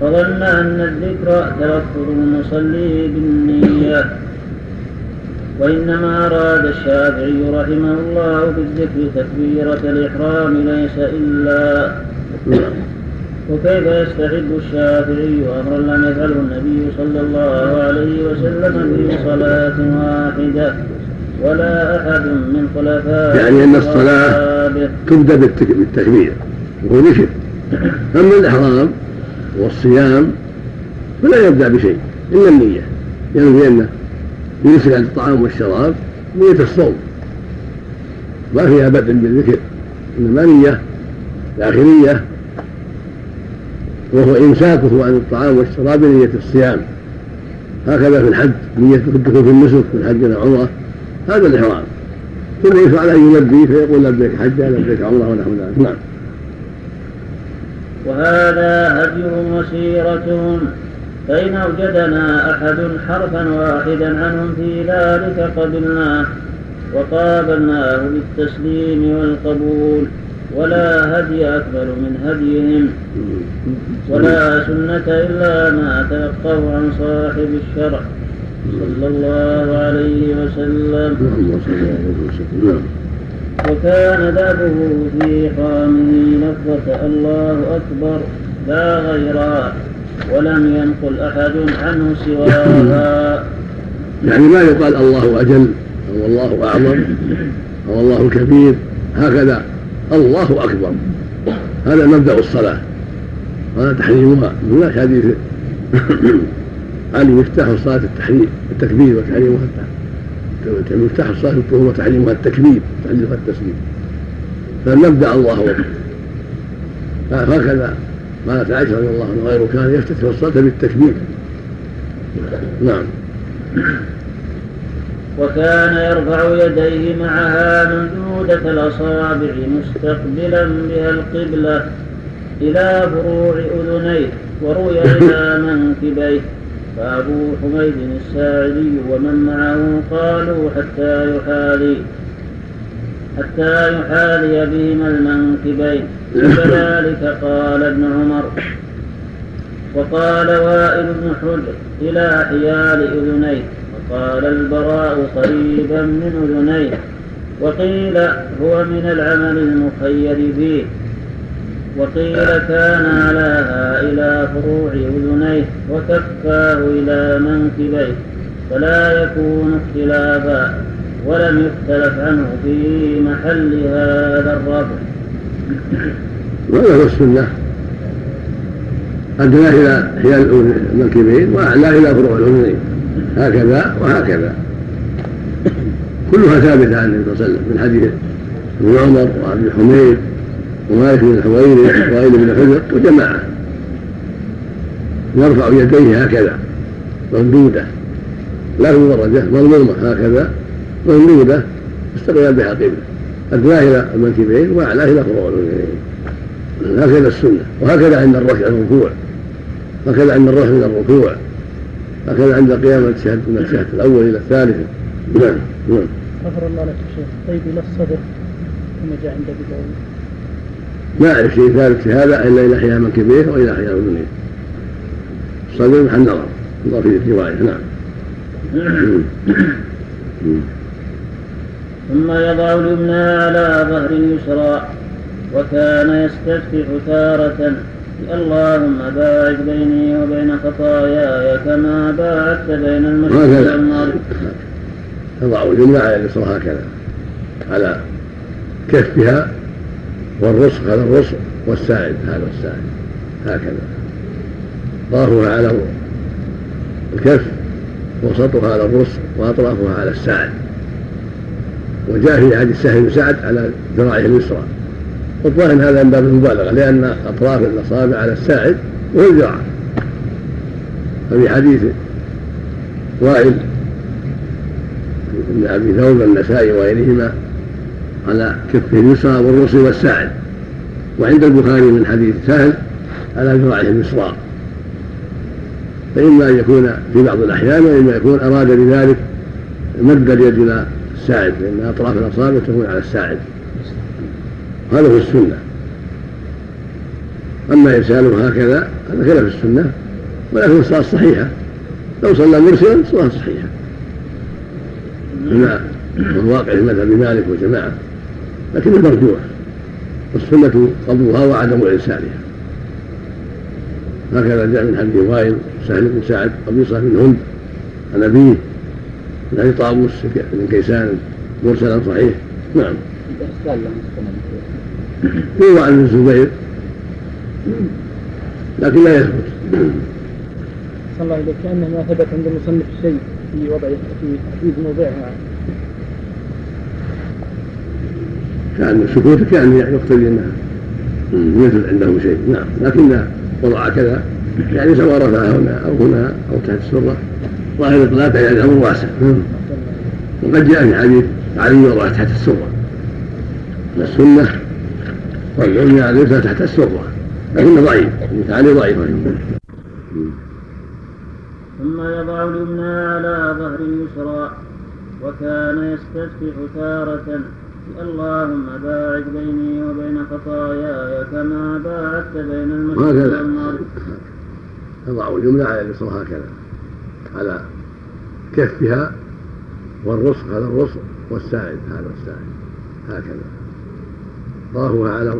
فظن أن الذكر تلفظ المصلي بالنية. وإنما أراد الشافعي رحمه الله بالذكر تكبيرة الإحرام ليس إلا. وكيف يستحب الشافعي أمرا لم يفعله النبي صلى الله عليه وسلم في صلاة واحدة؟ ولا أحد من خلفائه يعني أن الصلاة تبدأ بالتكبير وهو ذكر أما الإحرام والصيام فلا يبدأ بشيء إلا النية. ينوي أنه يمسك عن الطعام والشراب نية الصوم. ما فيها بدء بالذكر إنما نية داخلية. وهو إمساكه عن الطعام والشراب بنية الصيام. هكذا في الحج نية الدخول في النسك في الحج إلى عمرة. هذا الإحرام. ثم يشرع له أن يلبي فيقول لبيك حجة لبيك عمرة ونحو ذلك. نعم. وهذا هديهم وسيرتهم فإن أوجدنا أحد حرفا واحدا عنهم في ذلك قبلناه وقابلناه بالتسليم والقبول ولا هدي أكبر من هديهم. ولا سنة إلا ما تلقوا عن صاحب الشرع. صلى الله عليه وسلم. وكان دابه في حرامه لفظة الله أكبر لا غيرها ولم ينقل أحد عنه سواها. يعني ما يقال الله أجل أو الله أعظم أو الله كبير هكذا الله أكبر. هذا مبدأ الصلاة هذا تحريمها. هناك حديث. علي مفتاح الصلاة التحريم التكبير وتحريمها مفتاح الصلاة هو تحريمها التكبير تحريمها التسليم. فمبدأ الله أكبر هكذا قالت عائشة رضي الله عنها غيره كان يفتتح الصلاة بالتكبير. نعم. وكان يرفع يديه معها ممدودة الأصابع مستقبلا بها القبلة إلى فروع أذنيه وروي إلى منكبيه. فأبو حميد الساعدي ومن معه قالوا حتى يحاذي حتى يحاذي بهما المنكبين. وكذلك قال ابن عمر وقال وائل بن حجر إلى حيال أذنيه وقال البراء قريبا من أذنيه وقيل هو من العمل المخير فيه. وقيل كان علاها إلى فروع أذنيه وكفاه إلى منكبيه فلا يكون اختلافا ولم يختلف عنه في محل هذا الرفع. وهذا هو السنة. أدناه إلى حيال المنكبين وأعلاه إلى فروع الأذنين. هكذا وهكذا. كلها ثابتة عن النبي صلى الله عليه وسلم من حديث ابن عمر وابي حميد. ومالك بن الحويري وائل بن حجر وجماعة. يرفع يديه هكذا ممدودة لا مدرجة مضمومة هكذا ممدودة استقبال بها قبلة أدناه إلى المنكبين وأعلاه إلى فروع هكذا السنة وهكذا عند الركع الركوع هكذا عند الرفع من الركوع هكذا عند قيام التشهد من التشهد الأول إلى الثالثة نعم نعم. غفر الله لك شيخ. طيب إلى الصدر كما جاء عند أبي داود ما أعرف شيء ثالث في هذا إلا إلى حياء منكبيه وإلى حياء أذنيه الصدر محل نظر نظر في الرواية نعم. ثم يضع اليمنى على ظهر اليسرى وكان يستفتح تارة. اللهم باعد بيني وبين خطاياي كما باعدت بين المشرق والمغرب. تضع اليمنى على اليسرى هكذا. على كفها والرسغ هذا الرسغ والساعد هذا الساعد. هكذا. ظهرها على الكف وسطها على الرسغ وأطرافها على الساعد. وجاء في حديث سهل بن سعد على ذراعه اليسرى. والظاهر هذا من باب المبالغة لأن أطراف الأصابع على الساعد الذراع ففي حديث وائل بن أبي ثوب النسائي وغيرهما على كفه اليسرى والرسل والساعد وعند البخاري من حديث سهل على ذراعه اليسرى. فإما أن يكون في بعض الأحيان وإما يكون أراد بذلك مد اليد إلى الساعد لأن أطراف الأصابع تكون على الساعد. هذا هو السنة. أما إرساله هكذا هذا خلاف السنة ولكن الصلاة صحيحة. لو صلى مرسلا صلاة صحيحة. بما الواقع في مذهب مالك وجماعة. لكن المرجوح والسنة قبضها وعدم إرسالها. هكذا جاء من حديث وائل سهل بن سعد قبيصة بن هند عن أبيه من حديث طاووس بن كيسان مرسلا صحيح. نعم. يروى عن الزبير لكن لا يثبت. صلى الله عليه كأنه ما ثبت عند المصنف شيء في وضع في تحديد موضعها كان سكوتك يعني يقتضي أنها مثل عنده شيء. نعم. لكن وضع كذا يعني سواء رفعها هنا أو هنا أو تحت السرة ظاهر الإطلاق يعني الأمر واسع. وقد جاء في حديث علي وضع تحت السرة. السنة والعليا عليه تحت السرة لكنه ضعيف. علي ضعيف ثم يضع اليمنى على ظهر اليسرى وكان يستفتح تارة اللهم باعد بيني وبين خطاياي كما باعدت بين المشرق والمغرب يضع اليمنى على اليسرى هكذا على كفها والرسغ هذا الرسغ والساعد هذا الساعد. هكذا. طرفها على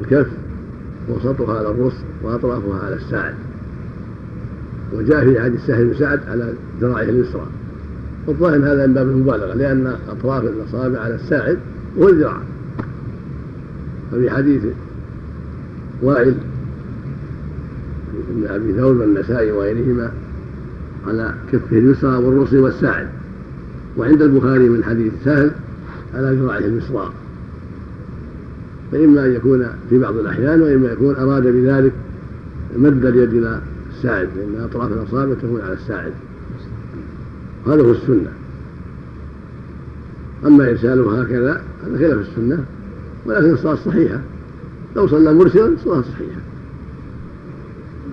الكف وسطها على الرسغ وأطرافها على الساعد. وجاء في حديث سهل بن سعد على ذراعه اليسرى. والظاهر هذا من باب المبالغة لأن أطراف الاصابع على الساعد والذراع. ففي حديث وائل ابن أبي ثور والنسائي وغيرهما على كفه اليسرى والرسل والساعد وعند البخاري من حديث سهل على ذراعه اليسرى. فإما أن يكون في بعض الأحيان وإما يكون أراد بذلك مد اليد إلى الساعد لأن أطراف الأصابع تكون على الساعد هذا هو السنة. أما إرساله هكذا هذا خلاف السنة ولكن الصلاة صحيحة. لو صلى مرسلا الصلاة صحيحة.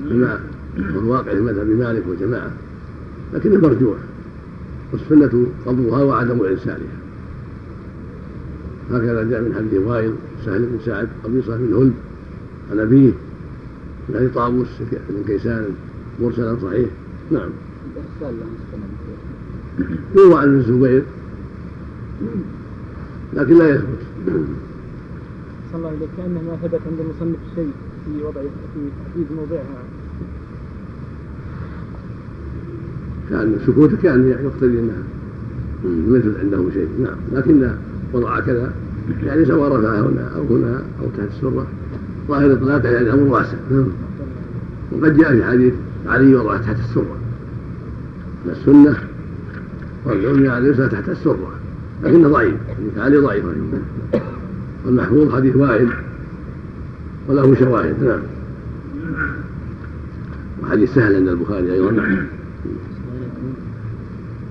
بما هو الواقع في مذهب مالك وجماعة لكنه مرجوح والسنة قبضها وعدم إرسالها. هكذا جاء من حديث وائل سهل بن سعد قبيصة بن هلب عن أبيه من حديث طاووس بن كيسان مرسلا صحيح. نعم. يروى عن الزبير. لكن لا يثبت. صلى الله عليه كأنه ما ثبت عند المصنف شيء في وضع في تحديد موضعها كان سكوتك يعني يقتضي انها مثل عنده شيء. نعم. لكن وضع كذا. يعني سواء رفعها هنا أو هنا أو تحت السرة. ظاهر اطلاق يعني الامر واسع. نعم. وقد جاء في حديث علي وضع تحت السرة. السنة والعليا اليسرى تحت السره لكنه ضعيف حديث علي ضعيف والمحفوظ حديث وائل وله شواهد. نعم. وحديث سهل عند البخاري أيضا.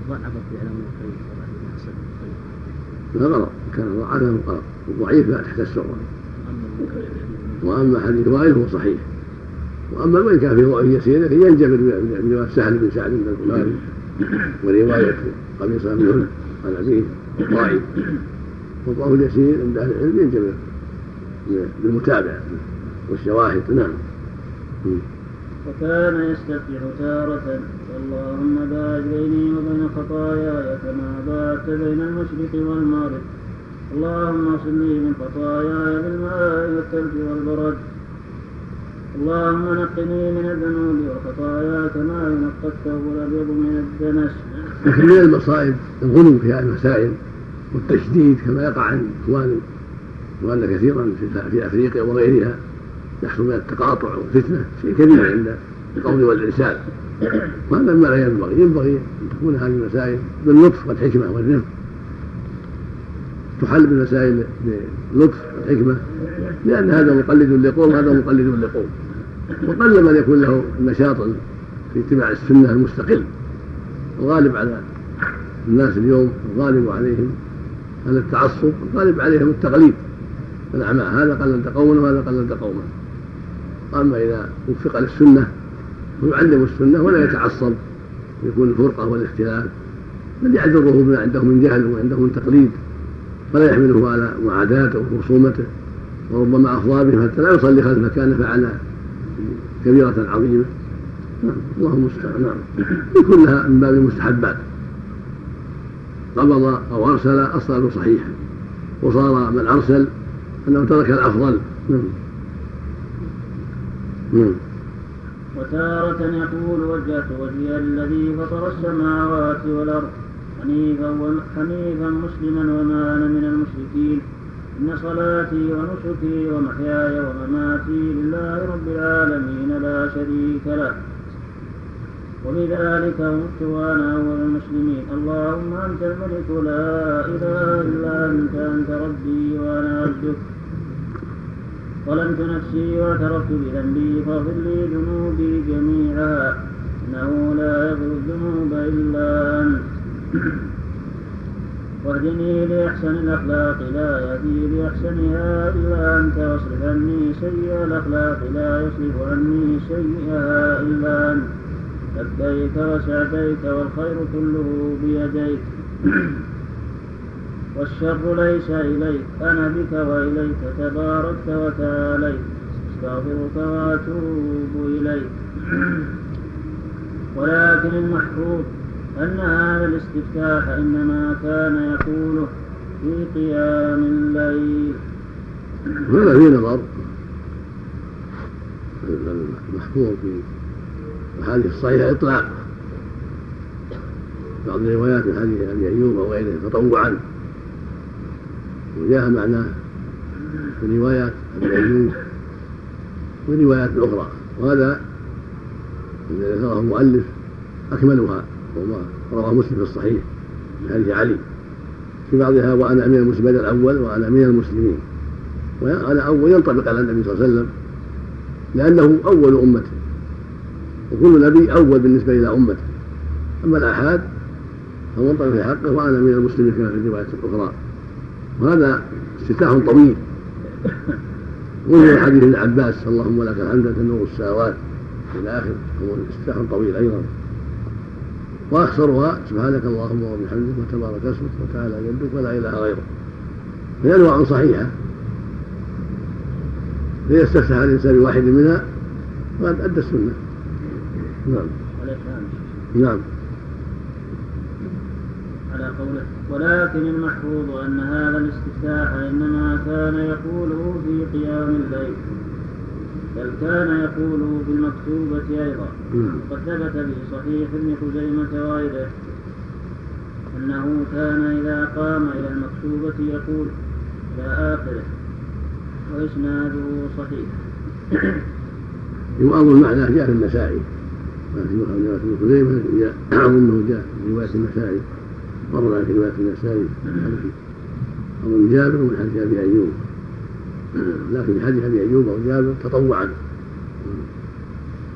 ضعف في علم الخير حسن لا غلط. كان ضعفه غلط الضعيف لا تحت السره وأما حديث وائل فهو صحيح. وأما وان كان في ضعف يسير ينجبر بروايه سهل بن سعد عند البخاري. وروايه قميصه بن هلب عن ابيه ضعيف والضعف اليسير عند أهل العلم ينجبر بالمتابعة والشواهد. نعم. وكان يستفتح تارة. اللهم باعد بيني وبين خطاياي كما باعدت بين المشرق والمغرب. اللهم اغسلني من خطاياي بالماء والثلج والبرد. اللهم نقني من الذنوب والخطايا كما ينقى الثوب الابيض من الدنس. لكن من المصائب الغلو في هذه المسائل والتشديد كما يقع عن اخوان إخواننا كثيرا في- في أفريقيا وغيرها يحصل من التقاطع والفتنة شيء كبير عند القول والإرسال. وهذا ما لا ينبغي. ينبغي أن تكون هذه المسائل باللطف والحكمة والرفق. تحل بالمسائل بلطف والحكمة لأن هذا مقلد لقوم وهذا مقلد لقوم وقل من يكون له نشاط في اتباع السنة المستقل. الغالب على الناس اليوم الغالب عليهم على التعصب الغالب عليهم التقليد. الأعمى هذا قلد قوما وهذا قلد قوما أما إذا وفق للسنة ويعلم السنة ولا يتعصب يكون الفرقة والاختلاف. بل يعذره بما عنده من جهل وما عنده من تقليد؟ فلا يحمله على معاداته وخصومته وربما أفضى به حتى لا يصلي خلفه كان فعل كبيرة عظيمة. نعم الله المستعان. نعم. كلها من باب المستحبات. قبض أو أرسل الصلاة صحيحة وصار من أرسل أنه ترك الأفضل. نعم. نعم. وتارة يقول وجهت وجهي الذي فطر السماوات والأرض. حنيفا مسلما وما أنا من المشركين. إن صلاتي ونسكي ومحياي ومماتي لله رب العالمين لا شريك له. وبذلك أمرت وأنا أول المسلمين اللهم أنت الملك لا إله إلا أنت أنت ربي وأنا عبدك. ظلمت نفسي واعترفت بذنبي فاغفر لي ذنوبي جميعها إنه لا يغفر الذنوب إلا أنت. واهدني لأحسن الأخلاق لا يهدي لأحسنها إلا أنت واصرف عني سيء الأخلاق لا يصرف عني سيئها إلا أنت. لبيك وسعديك والخير كله بيديك. والشر ليس إليك أنا بك وإليك تباركت وتعاليت. أستغفرك وأتوب إليك. ولكن المحفوظ أن هذا الاستفتاح إنما كان يقوله في قيام الليل. هذا في نظر. المحفوظ في الحديث الصحيح إطلاق. بعض الروايات من حديث أبي أيوب وغيره تطوعا. وجاء معناه في روايات أبي أيوب وروايات أخرى. وهذا الذي ذكره المؤلف أكملها. رواه مسلم في الصحيح من حديث علي. في بعضها وأنا أمير المسلمين الأول وأنا أمير المسلمين. وأنا أول ينطبق على النبي صلى الله عليه وسلم لأنه أول أمته وكل نبي أول بالنسبة إلى أمته. أما الآحاد فمنطق في حقه وأنا من المسلمين كما في الرواية الأخرى. وهذا استفتاح طويل. ومن حديث ابن عباس اللهم لك الحمد تنور السماوات إلى آخر. استفتاح طويل أيضا. وأخسرها سبحانك اللهم وبحمدك وتبارك اسمك وتعالى جدك ولا إله غيره هي أنواع صحيحة. فإذا استفتح الإنسان بواحد منها فقد أدى السنة. نعم. نعم. على قوله ولكن المحفوظ أن هذا الاستفتاح إنما كان يقوله في قيام الليل. بل كان يقوله في المكتوبة أيضا. وقد ثبت في صحيح ابن خزيمة وغيره أنه كان إذا قام إلى المكتوبة يقول إلى آخره وإسناده صحيح. يؤمر معناه جاء في النسائي ما في رواية ابن خزيمة جاء أظنه جاء في رواية النسائي مر في رواية النسائي أظن جابر من حديث أبي أيوب. لكن في حديث أبي أيوب أو جابر تطوعا.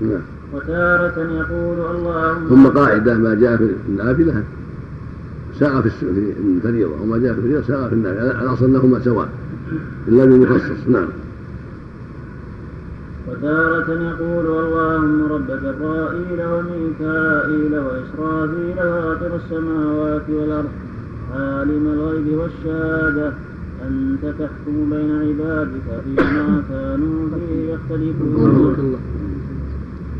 نعم. وتارة يقول اللهم ثم قاعدة ما جاء في النافلة. ساق في الفريضة. وما جاء في الفريضة ساق في النافلة. الأصل أنهما سواء. إلا بالمخصص نعم. وتارة يقول اللهم رب جبرائيل وميكائيل وإسرافيل فاطر السماوات والأرض. عالم الغيب والشهادة. أنت تحكم بين عبادك فيما كانوا فيه يختلفون.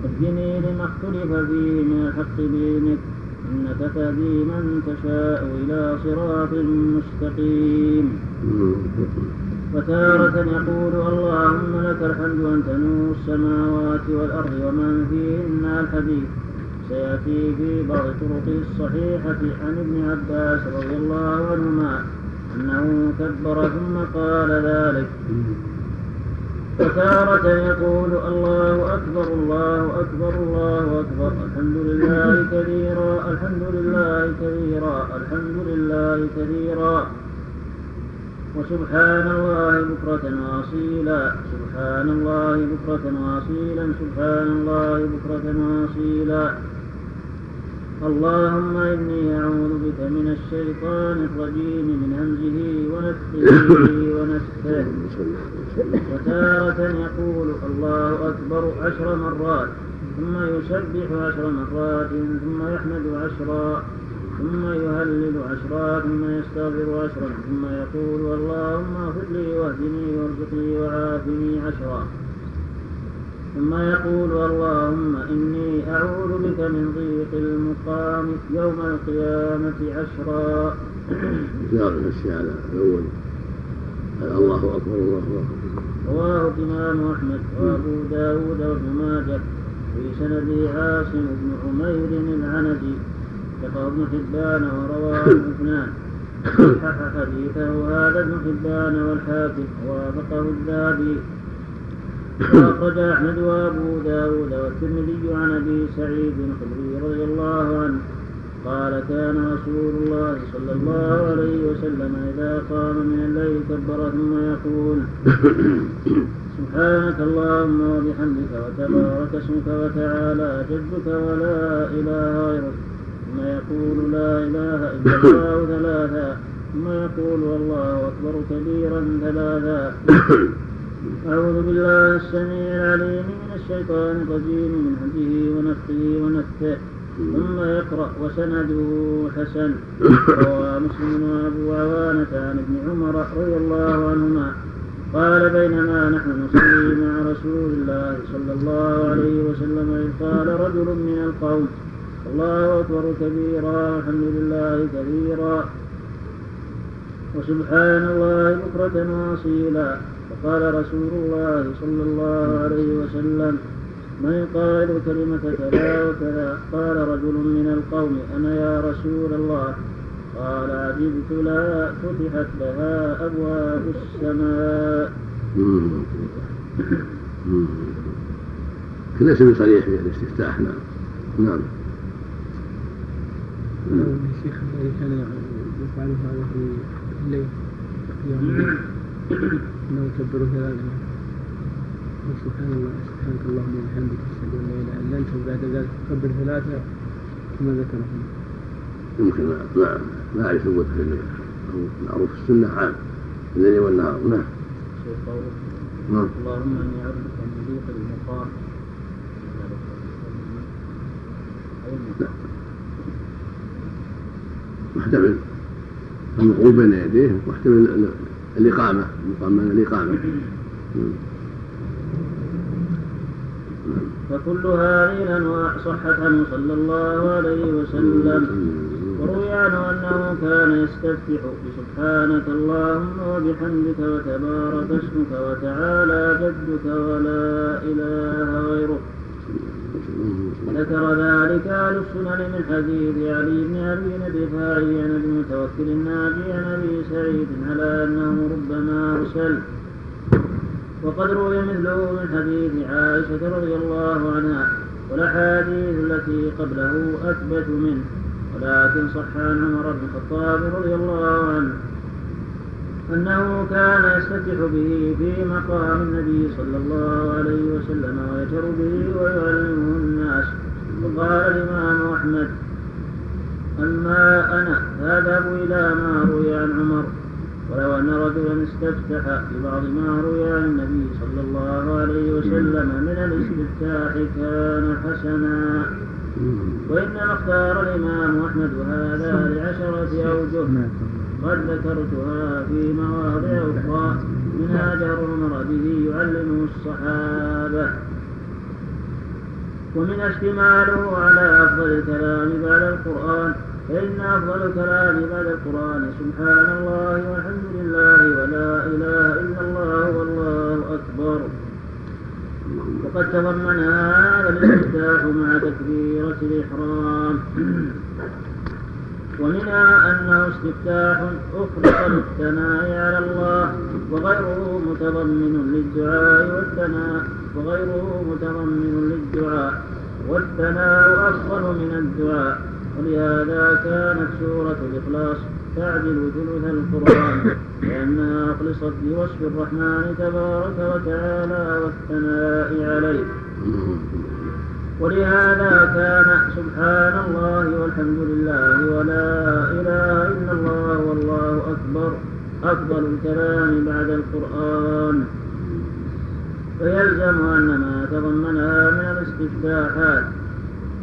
اهدني لما اختلف فيه من الحق بإذنك إنك تهدي من تشاء إلى صراط مستقيم. وتارة يقول اللهم لك الحمد أنت نور السماوات والأرض ومن فيهن الحديث. سيأتي في بعض طرقه الصحيحة عن ابن عباس رضي الله عنهما. أنه كبر ثم قال ذلك. وتارة يقول الله أكبر الله أكبر الله أكبر. الحمد لله كثيرا الحمد لله كثيرا الحمد لله كثيرا وسبحان الله بكرة وأصيلا سبحان الله بكرة وأصيلا سبحان الله بكرة وأصيلا اللهم إني أعوذ بك من الشيطان الرجيم من همزه ونفخه ونفخه. وتارة يقول الله أكبر عشر مرات ثم يسبح عشر مرات ثم يحمد عشرا ثم يهلل عشرا ثم يستغفر عشرا ثم يقول اللهم اغفر لي واهدني وارزقني وعافني عشرا. ثم يقول اللهم إني أعوذ بك من ضيق المقام يوم القيامة عشرا. زيارة على الأول. الله أكبر الله أكبر. رواه الإمام أحمد وأبو داود وابن ماجه في سنده عاصم بن عمير العنزي. ذكر ابن حبان ورواه الاثنان صحح حديثه هذا ابن حبان والحاكم ووافقه الذهبي. وأخرج أحمد وأبو داود والترمذي عن أبي سعيد الخدري رضي الله عنه قال كان رسول الله صلى الله عليه وسلم إذا قام من الليل كبر ثم يقول سبحانك اللهم وبحمدك وتبارك اسمك وتعالى جدك ولا إله غيرك. ثم يقول لا إله إلا الله ثلاثا. ثم يقول والله أكبر كبيرا ثلاثا. أعوذ بالله السميع العليم من الشيطان الرجيم من همزه ونفخه ونفثه ثم يقرأ وسنده حسن. روى مسلم وأبو عوانة عن ابن عمر رضي الله عنهما. قال بينما نحن نصلي مع رسول الله صلى الله عليه وسلم إذ قال رجل من القوم الله أكبر كبيرا والحمد لله كثيرا وسبحان الله بكرة وأصيلا فقال رسول الله صلى الله عليه وسلم من قائل كلمة كذا وكذا قال رجل من القوم أنا يا رسول الله. قال عجبت لا فتحت لها أبواب السماء. ليس بصريح في الاستفتاح نعم. نعم. الشيخ الذي كان يفعل هذا في الليل؟ إنه يكبر ثلاثا سبحان الله سبحانك اللهم وبحمدك أشهد أن لا إله إلا أنت وبعد ذلك تكبر ثلاثة كما ذكره يمكن ما ما أعرف الليل معروف السنة عام الليل والنهار. نعم. نعم. اللهم إني عبدك من ضيق المقام محتمل الوقوف بين يديه واحتمل الإقامة المقام الإقامة. فكل هذه الأنواع صحت عنه صلى الله عليه وسلم. وروي عنه أنه كان يستفتح بسبحانك اللهم وبحمدك وتبارك اسمك وتعالى جدك ولا إله غيرك. ذكر ذلك أهل السنن من حديث علي بن أبي نبي عن المتوكل الناجي عن أبي سعيد على أنه ربما أرسل. وقد روي مثله من حديث عائشة رضي الله عنها والأحاديث التي قبله أثبت منه ولكن صح عن عمر بن الخطاب رضي الله عنه أنه كان يستفتح به في مقام النبي صلى الله عليه وسلم ويجر به ويعلمه الناس. وقال الإمام أحمد أما أنا فأذهب إلى ما روي عن عمر. ولو أن رجلا استفتح ببعض ما روي عن النبي صلى الله عليه وسلم من الاستفتاح كان حسنا. وإنما اختار الإمام أحمد هذا لعشرة أوجه. قد ذكرتها في مواضع أخرى منها عمر به يعلمه الصحابة. ومن اشتماله على أفضل الكلام بعد القرآن فإن أفضل الكلام بعد القرآن سبحان الله والحمد لله ولا إله إلا الله والله أكبر. وقد تضمن هذا الافتتاح مع تكبيرة الإحرام. ومنها أنه استفتاح أخلق للثناء على الله وغيره متضمن للدعاء والثناء وغيره متضمن للدعاء والثناء أفضل من الدعاء. ولهذا كانت سورة الإخلاص تعدل ثلث القرآن لأنها أخلصت بوصف الرحمن تبارك وتعالى والثناء عليه. ولهذا كان سبحان الله والحمد لله ولا إله إلا الله والله أكبر أفضل الكلام بعد القرآن. فيلزم أن ما تضمنها من الاستفتاحات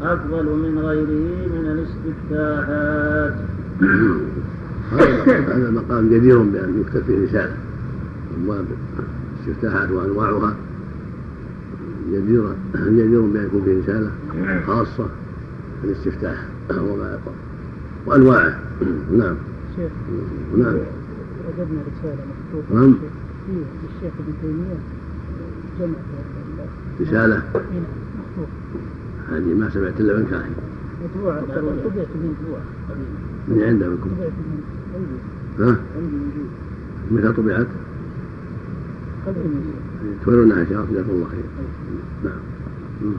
أفضل من غيره من الاستفتاحات. هذا مقام جدير بأن يكتب فيه رسالة أبواب الاستفتاحات وأنواعها. جديرة جدير بأن يكون فيه رسالة خاصة الاستفتاح وما يقرأ وأنواعه. نعم. شيخ نعم. وجدنا رسالة مكتوبة. نعم. في الشيخ ابن تيمية جمع رسالة. هنا هذه ما سمعت إلا من كاهن. مطبوعة طبعت مطبوعة من عندكم طبعت في عندي. ها؟ عندي موجود متى طبعت؟ قبل من شاء الله جزاكم الله خير. نعم.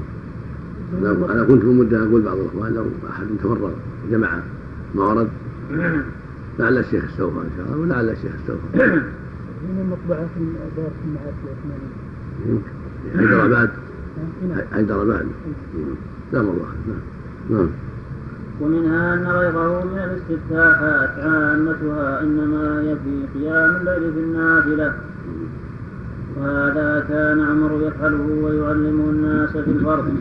أنا- أنا كنت في مدة أقول بعض الأخوان لو أحد تفرغ جمع ما ورد لعل الشيخ استوفى إن شاء الله ولعل الشيخ استوفى. من المطبعة في دار حيدراباد هنا حيدراباد مم. نعم. الله نعم. نعم. ومنها أن غيره من الاستفتاحات عامتها إنما هي في قيام الليل في النافلة. وهذا كان عمر يفعله ويعلمه الناس في الفرض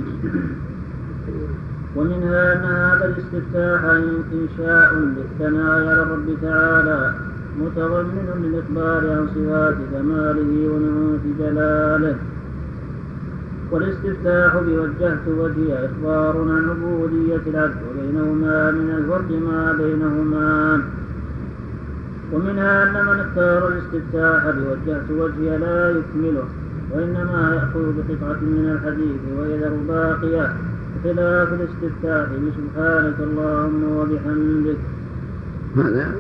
ومنها أن هذا الاستفتاح إنشاء للثناء على الرب تعالى متضمن للإخبار عن صفات كماله ونعوت جلاله. والاستفتاح بوجهت وجهي إخبار عن عبودية العبد وبينهما من الفرق ما بينهما. ومنها أن من اختار الاستفتاح بوجهت وجهي لا يكمله وإنما يأخذ بقطعة من الحديث ويذر باقية بخلاف الاستفتاح بسبحانك اللهم وبحمدك.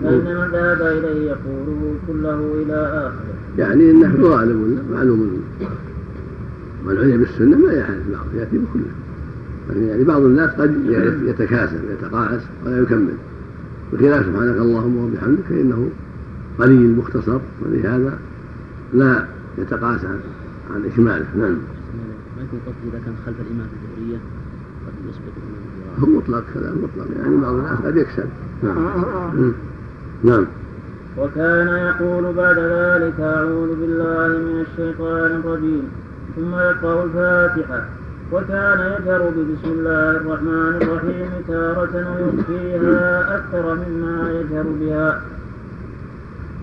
فإن من ذهب إليه يقوله كله إلى آخره. يعني إنه غالب معلوم. من عني بالسنة ما يحدث بعض يأتي بكله. يعني بعض الناس قد يتكاسل يتقاعس ولا يكمل. بخلاف سبحانك اللهم وبحمدك فانه قليل مختصر ولهذا لا يتقاس عن, عن إكماله. نعم. ما يكون قصدي إذا كان خلف الإمام في الظهريه قد يسبق هو مطلق كلام مطلق. يعني بعض الناس قد يكسب. نعم. مم. نعم. وكان يقول بعد ذلك أعوذ بالله من الشيطان الرجيم ثم يقرأ الفاتحة. وكان يجهر ببسم الله الرحمن الرحيم تارة ويخفيها أكثر مما يجهر بها.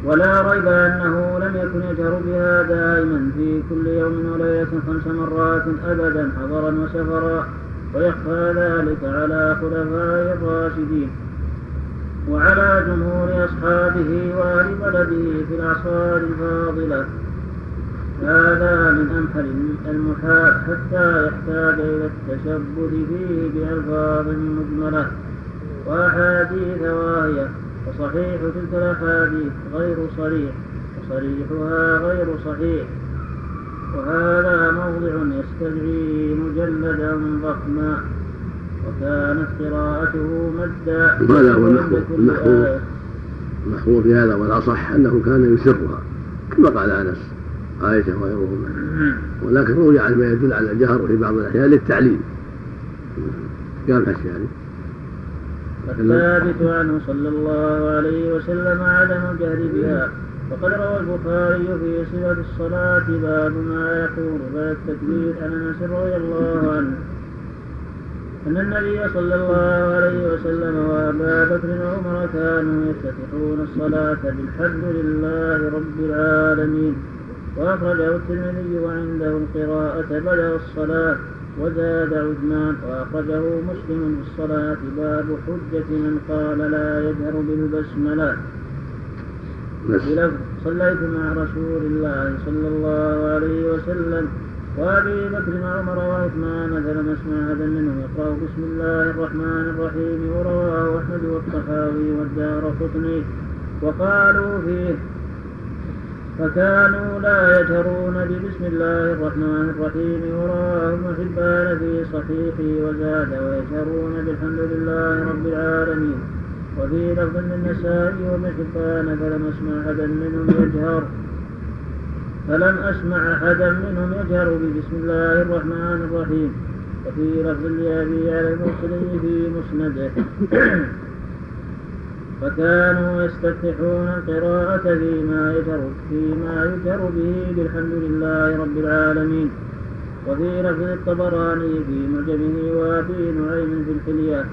ولا ريب أنه لم يكن يجهر بها دائما في كل يوم وليلة خمس مرات أبدا حضرا وسفرا ويخفى ذلك على خلفاء الراشدين. وعلى جمهور أصحابه وأهل بلده في الأعصار الفاضلة. هذا من أمثل المحال حتى يحتاج إلى التشبث فيه بألفاظ مجملة وأحاديث واهية وصحيح تلك الأحاديث غير صريح وصريحها غير صحيح. وهذا موضع يستدعي مجلدا ضخما وكانت قراءته مدا. وهذا هو المحفوظ كل المحفوظ آية. المحفوظ في هذا والأصح أنه كان يسرها كما قال أنس. عائشه وغيرهما ولكن روي عن ما يدل على الجهر في بعض الاحيان للتعليم قال يعني والثابت عنه صلى الله عليه وسلم عدم الجهر بها وقد روى البخاري في صفة الصلاة باب ما يقول بعد التكبير عن أنس رضي الله عنه. أن النبي صلى الله عليه وسلم وأبا بكر وعمر كانوا يفتتحون الصلاة بالحمد لله رب العالمين. وأخرجه الترمذي وعنده القراءة بدأ الصلاة وزاد عثمان وأخرجه مسلم في الصلاة باب حجة من قال لا يجهر بالبسملة. بس بلفظ صليت مع رسول الله صلى الله عليه وسلم. وأبي بكر وعمر وعثمان فلم اسمع احدا منهم. يقرأ بسم الله الرحمن الرحيم ورواه أحمد والطحاوي والدار قطني. وقالوا فيه فكانوا لا يجهرون ببسم الله الرحمن الرحيم. ورواه ابن حبان في صحيحه وزاد ويجهرون بالحمد لله رب العالمين. وفي لفظ للنسائي وابن حبان فلم أسمع أحدا منهم يجهر. فلم أسمع أحدا منهم يجهر ببسم الله الرحمن الرحيم. وفي لفظ لأبي على المرسلي في مسنده. فكانوا يستفتحون القراءة فيما يجهر فيما يجهر به بالحمد لله رب العالمين. وفي لفظ الطبراني في معجمه وابي نعيم في الحلية.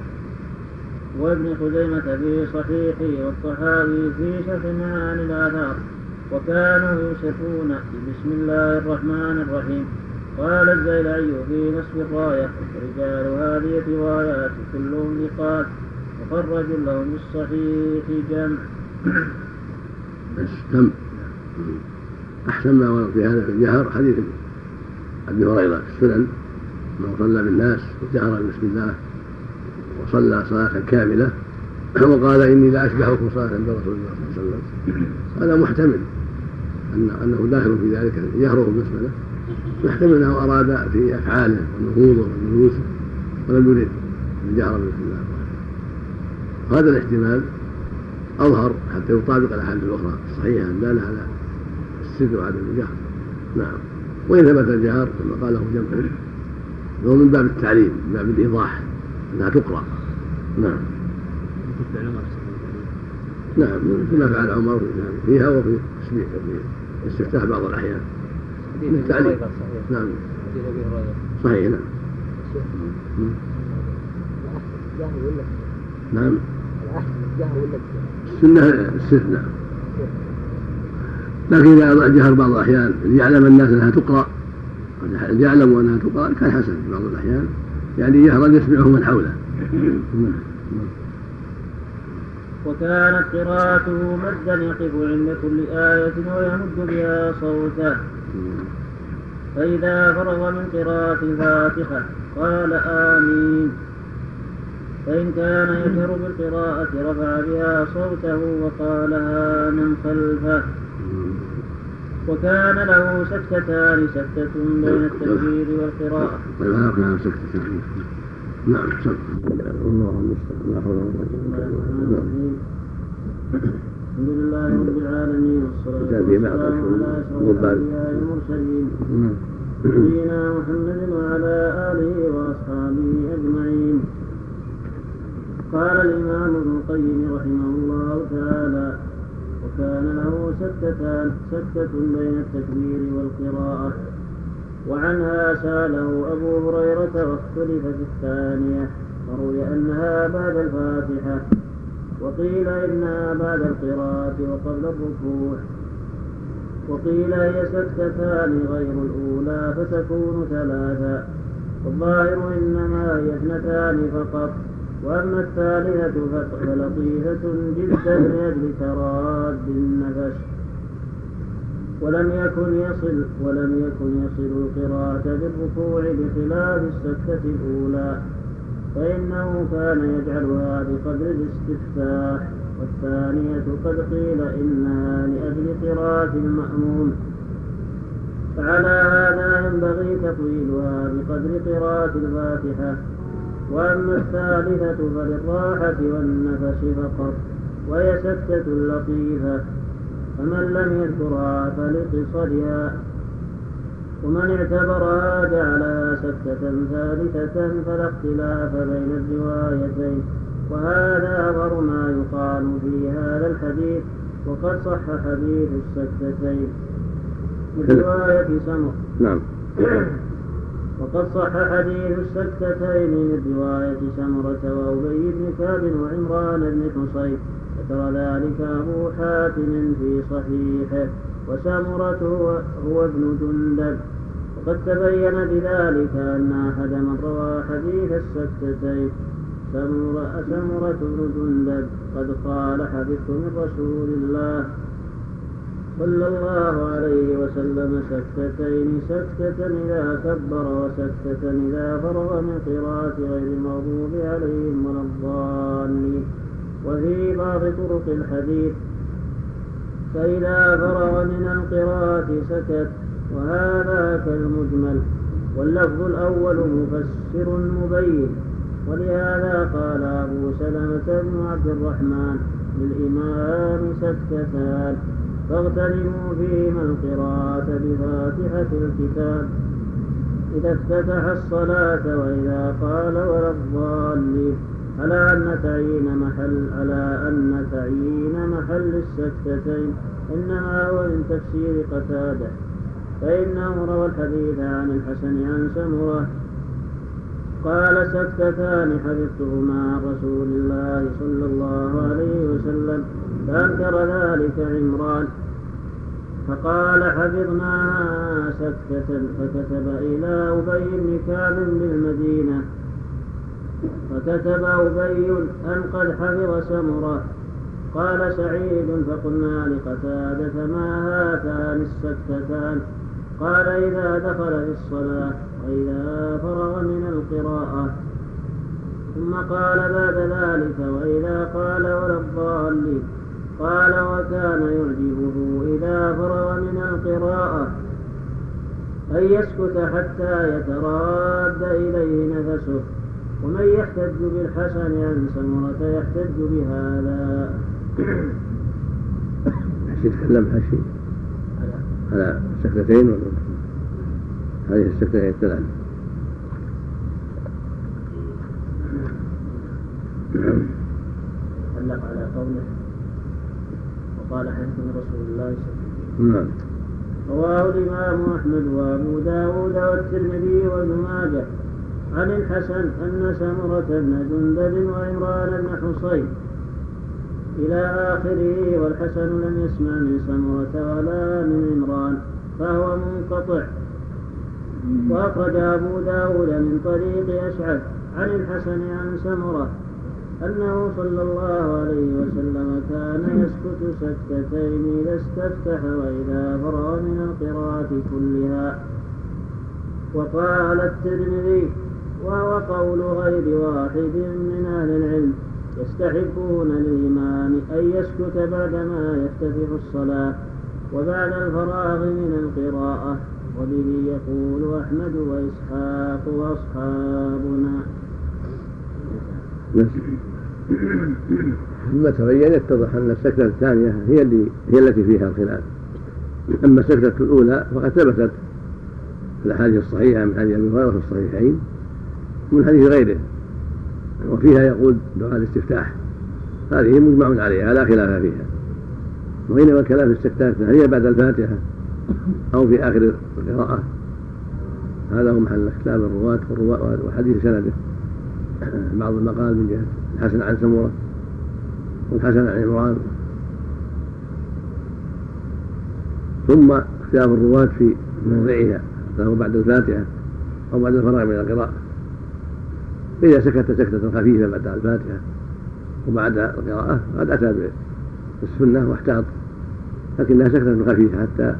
وابن خزيمة في صحيحه والطحاوي في شرح معاني الآثار. وكانوا يسرون بسم الله الرحمن الرحيم. قال الزيلعي في نصف الراية رجال هذه الروايات كلهم ثقات وخرج لهم بالصحيح جمع بس تم أحسن ما ورد في هذا في الجهر حديث أبي هريرة في السنن من صلى بالناس وجهر بسم الله وصلى صلاة كاملة وقال إني لا أشبهكم صلاة برسول الله صلى الله عليه وسلم. هذا محتمل أن أنه داخل في ذلك جهره بالبسملة محتمل أنه أراد في أفعاله ونهوضه وجلوسه ولم يرد الجهر بسم الله. هذا الاحتمال أظهر حتى يطابق الأحاديث الأخرى الصحيحة الدالة على السر وعدم الجهر نعم. وإن ثبت الجهر كما قاله جمع هو من باب التعليم من باب الإيضاح أنها تقرأ. نعم. نعم. كما فعل عمر فيها وفي استفتاح بعض الأحيان. من التعليم. نعم. صحيح نعم. نعم. السنة استثناء لكن إذا جهر بعض الأحيان ليعلم الناس أنها تقرأ يعلم أنها تقرأ كان حسن في بعض الأحيان. يعني يهرب يسمعه من حوله. وكانت قراءته مدا يقف عند كل آية ويمد بها صوته. فإذا فرغ من قراءة الفاتحة قال آمين. فإن كان يجهر بالقراءة رفع بها صوته وقالها من خلفه. وكان له سكتتان سكتة بين التكبير والقراءة. سكتتان. نعم سم. الله المستعان. لا حول ولا الحمد لله رب العالمين والصلاة والسلام على أشرف الأنبياء المرسلين نبينا محمد وعلى آله وأصحابه أجمعين. قال الإمام ابن القيم رحمه الله تعالى وكان له سكتان سكتة بين التكبير والقراءة. وعنها سأله أبو هريرة واختلف في الثانية وروي أنها بعد الفاتحة. وقيل إنها بعد القراءة وقبل الركوع. وقيل هي سكتتان غير الأولى فتكون ثلاثا والظاهر إنما هي اثنتان فقط. وأما الثالثة فلطيفة جدا لأجل تراد النفس. ولم يكن يصل ولم يكن يصل القراءة بالركوع بخلاف السكتة الأولى فإنه كان يجعلها بقدر الاستفتاح. والثانية قد قيل إنها لأجل قراءة المأموم. فعلى هذا ينبغي تطويلها بقدر قراءة الفاتحة. وأما الثالثة فللراحة والنفس فقط وهي سكتة لطيفة. فمن لم يذكرها فلقصرها ومن اعتبرها جعلها سكتة ثالثة فلا اختلاف بين الروايتين. وهذا أظهر ما يقال في هذا الحديث وقد صح حديث السكتتين من رواية سمر نعم. وقد صح حديث السكتتين من رواية سمرة وأبي بن كعب وعمران بن حصين ذكر ذلك أبو حاتم في صحيحه وسمرة هو, هو ابن جندب. وقد تبين بذلك أن أحد من روى حديث السكتتين سمرة, بن جندب قد قال حدثت من رسول الله صلى الله عليه وسلم سكتتين سكتة إذا كبر وسكتة إذا فرغ من قراءة غير المغضوب عليهم ولا الضالين. وفي بعض طرق الحديث فإذا فرغ من القراءة سكت وهذا كالمجمل. واللفظ الأول مفسر مبين. ولهذا قال أبو سلمة بن عبد الرحمن للإمام سكتان فاغتنموا فيهما القراءة بفاتحة الكتاب. إذا افتتح الصلاة وإذا قال ولا الضالين على أن تعيين محل على أن تعيين محل السكتتين. إنما هو من تفسير قتادة. فإنه روى الحديث عن الحسن عن سمرة. قال سكتتان حفظتهما عن رسول الله صلى الله عليه وسلم فأنكر ذلك عمران. فقال حفظناها سكتة فكتب إلى أبي بن كعب بالمدينة. فكتب أبي أن قد حفظ سمرة. قال سعيد. فقلنا لقتادة ما هاتان السكتتان؟ قال إذا دخل في الصلاة وإذا فرغ من القراءة. ثم قال بعد ذلك وإذا قال ولا الضالين قال وكان يعجبه إذا فرغ من القراءة أن يسكت حتى يتراد إليه نفسه ومن يحتج بالحسن عن سمرة يحتج بهذا. حشي تكلم حشي على سكتتين ولا؟ هذه السكتتين الثلاث نعم علق على قوله وقال حدثنا رسول الله صلى الله عليه وسلم. نعم. رواه الإمام أحمد وأبو داود والترمذي وابن ماجه عن الحسن أن سمرة بن جندب وعمران بن حصين إلى آخره والحسن لم يسمع من سمرة ولا من عمران فهو منقطع. وأخرج أبو داود من طريق أشعث عن الحسن عن سمرة أنه صلى الله عليه وسلم كان يسكت سكتتين إذا استفتح وإذا فرغ من القراءة كلها. وقال الترمذي وهو قول غير واحد من أهل العلم يستحبون للإمام أن يسكت بعدما يفتتح الصلاة وبعد الفراغ من القراءة وبه يقول أحمد وإسحاق وأصحابنا. ثم تبين يتضح أن السكته الثانية هي اللي هي التي فيها الخلاف. أما السكته الأولى فقد ثبتت في الأحاديث الصحيحة من حديث أبي هريرة في الصحيحين ومن حديث غيره وفيها يقول دعاء الاستفتاح. هذه مجمع عليها لا خلاف فيها. وإنما الكلام في السكتات هل هي بعد الفاتحة أو في آخر القراءة. هذا هو محل اختلاف الرواة وحديث سنده. بعض المقال من جهة الحسن عن سمرة والحسن عن عمران ثم اختلاف الرواة في موضعها فهو بعد الفاتحة أو بعد الفراغ من القراءة. فإذا سكت سكتة خفيفة بعد الفاتحة وبعد القراءة قد أتى بالسنة واحتاط لكنها سكتة خفيفة حتى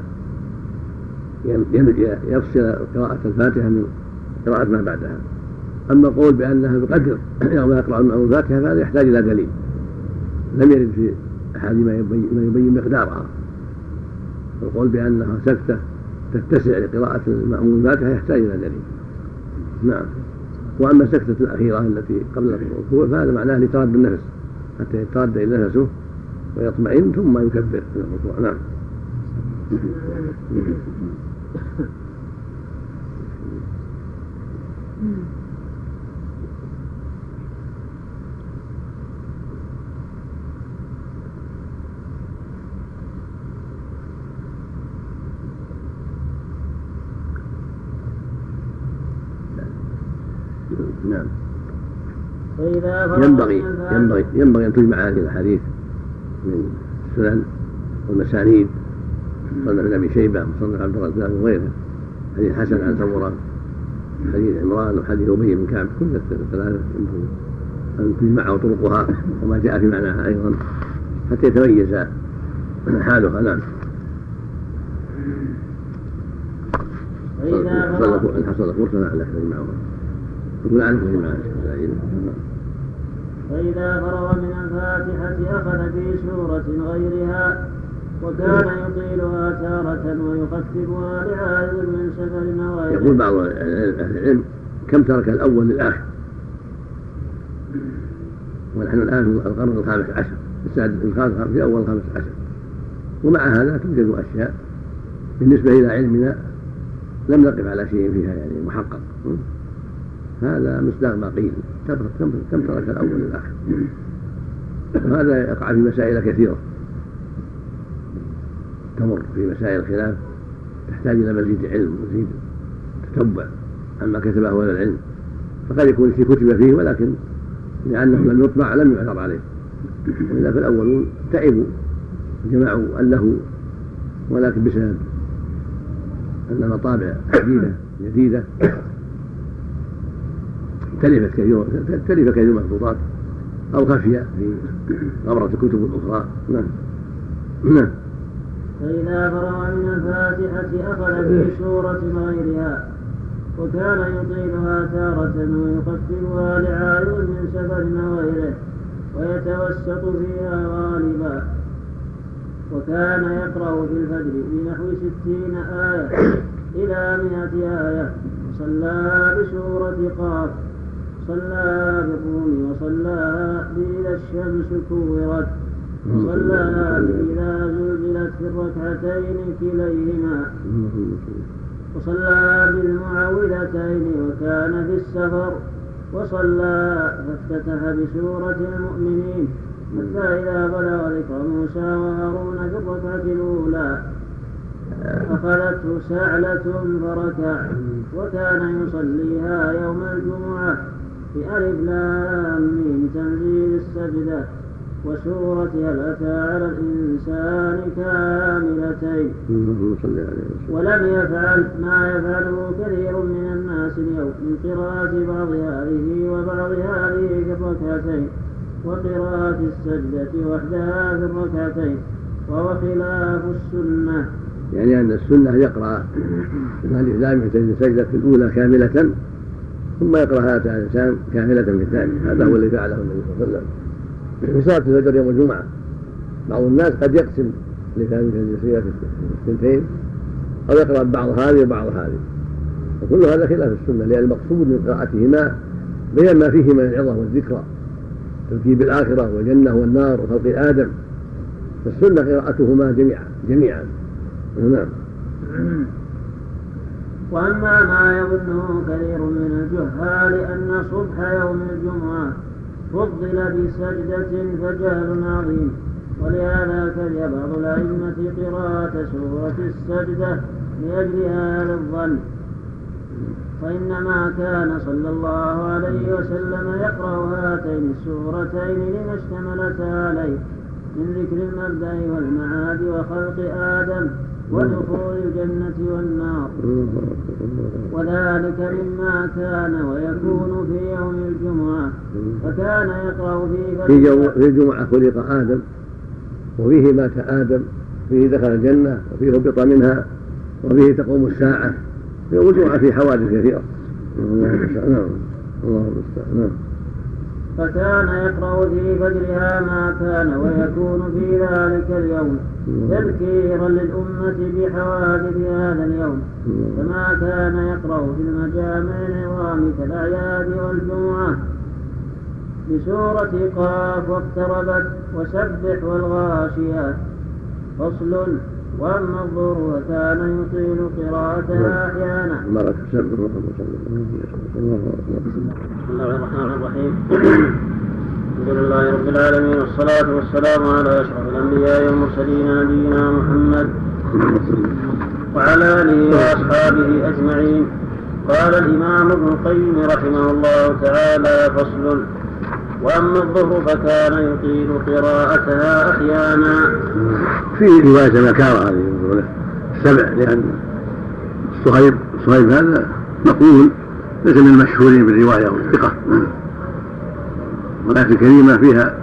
يفصل قراءة الفاتحة من قراءة ما بعدها. أما القول بأنها بقدر يوم يقرأ المأمون الفاتحة فهذا يحتاج إلى دليل. لم يرد في أحاديث ما يبين, ما مقدارها. القول بأنها سكتة تتسع لقراءة المأمون الفاتحة يحتاج إلى دليل. نعم. وأما السكته الأخيرة التي قبل الركوع فهذا معناه لترد النفس. حتى يترد إلى نفسه ويطمئن ثم يكبر من الركوع. نعم نعم. ينبغي ينبغي ينبغي ان تجمع هذه الاحاديث من السنن والمسانيد مصنف ابن ابي شيبه مصنف عبد الرزاق وغيره حديث حسن عن سمره حديث عمران وحديث ابي بن كعب كل الثلاثه ينبغي ان تجمع طرقها وما جاء في معناها أيضا حتى يتميز حالها نعم حصل فرصة لعل يجمعها يقول عنه جماعة فإذا فرغ من الفاتحة أخذ في سورة غيرها وكان يطيلها تارة ويخففها لعارض من سفر أو يقول بعض أهل العلم كم ترك الأول للآخر؟ ونحن الآن في القرن الخامس عشر في في أول الخامس عشر. ومع هذا توجد أشياء بالنسبة إلى علمنا لم نقف على شيء فيها يعني محقق. هذا مصداق ما قيل. كم ترك الأول للآخر. وهذا يقع في مسائل كثيرة. تمر في مسائل الخلاف تحتاج إلى مزيد علم مزيد تتبع عما كتبه أهل العلم. فقد يكون في كتب فيه ولكن لأنه لم يطبع لم يعثر عليه. والا فالاولون تعبوا جمعوا اله ولكن بسبب أن مطابع جديدة جديدة. تلفت كثير تلف كثير من المخطوطات أو خفي في غبرة الكتب الأخرى. نعم. نعم. فإذا فرغ من الفاتحة أخذ في سورة غيرها وكان يطيلها تارة ويخففها لعارض من سفر وغيره ويتوسط فيها غالبا. وكان يقرأ في الفجر بنحو ستين آية إلى مئة آية وصلى بسورة قاف. صلى بالروم وصلى بإذا الشمس كورت. وصلى بإذا زلزلت في الركعتين كليهما. وصلى بالمعوذتين وكان في السفر. وصلى فافتتح بسورة المؤمنين. حتى إذا بلغ ذكر موسى وهارون في الركعة الأولى أخذته سعلة فركع. وكان يصليها يوم الجمعة. بألف لام ميم تنزيل السجدة وسورة هل أتى على الإنسان كاملتين. ولم يفعل ما يفعله كثير من الناس اليوم من قراءة بعض هذه وبعض هذه في الركعتين. وقراءة السجدة وحدها في الركعتين. وهو خلاف السنة. يعني أن السنة يقرأ الألف لام السجدة الأولى كاملة. ثم يقرأ هذا الإنسان كاملة في الثانية هذا هو الذي فعله النبي صلى الله عليه وسلم. في صلاة الفجر يوم الجمعة بعض الناس قد يقسم لكاملة الجنسية في الثنتين أو يقرأ بعض هذه وبعض هذه. وكل هذا خلاف السنة لأن المقصود من قراءتهما بيان ما فيه من العظة والذكرى تركيب الآخرة والجنة والنار وخلق آدم. فالسنة قراءتهما جميعا جميعا. نعم. وأما ما يظنه كثير من الجهال أن صبح يوم الجمعة فضل بسجدة فجهل عظيم. ولهذا كره بعض الأئمة قراءة سورة السجدة لأجل هذا الظن. فإنما كان صلى الله عليه وسلم يقرأ هاتين السورتين لما اشتملتا عليه من ذكر المبدأ والمعاد وخلق آدم. ودخول الجنة والنار. وذلك مما كان ويكون في يوم الجمعة. فكان يقرأ في في الجمعة خلق آدم وفيه مات آدم فيه دخل الجنة وفيه هبط منها وفيه تقوم الساعة. يوم الجمعة في حوادث كثيرة. نعم. الله المستعان. نعم. فكان يقرأ في فجرها ما كان ويكون في ذلك اليوم تذكيرا للأمة بحوادث هذا اليوم. كما كان يقرأ في المجامع العظام كالأعياد والجمعة بسورة قاف واقتربت وسبح والغاشيات. فصل وأما الظهر فكان يطيل قراءتها أحيانا. بارك بسم الله الرحمن الرحيم. الحمد لله رب العالمين والصلاة والسلام على أشرف الأنبياء والمرسلين نبينا محمد وعلى آله وأصحابه أجمعين قال الإمام ابن القيم رحمه الله تعالى فصل وأما الظهر فكان يطيل قراءتها أحيانا. في رواية مكارة هذه السبع لأن صهيب صهيب هذا مقبول ليس من المشهورين بالرواية والثقة. والآية الكريمة فيها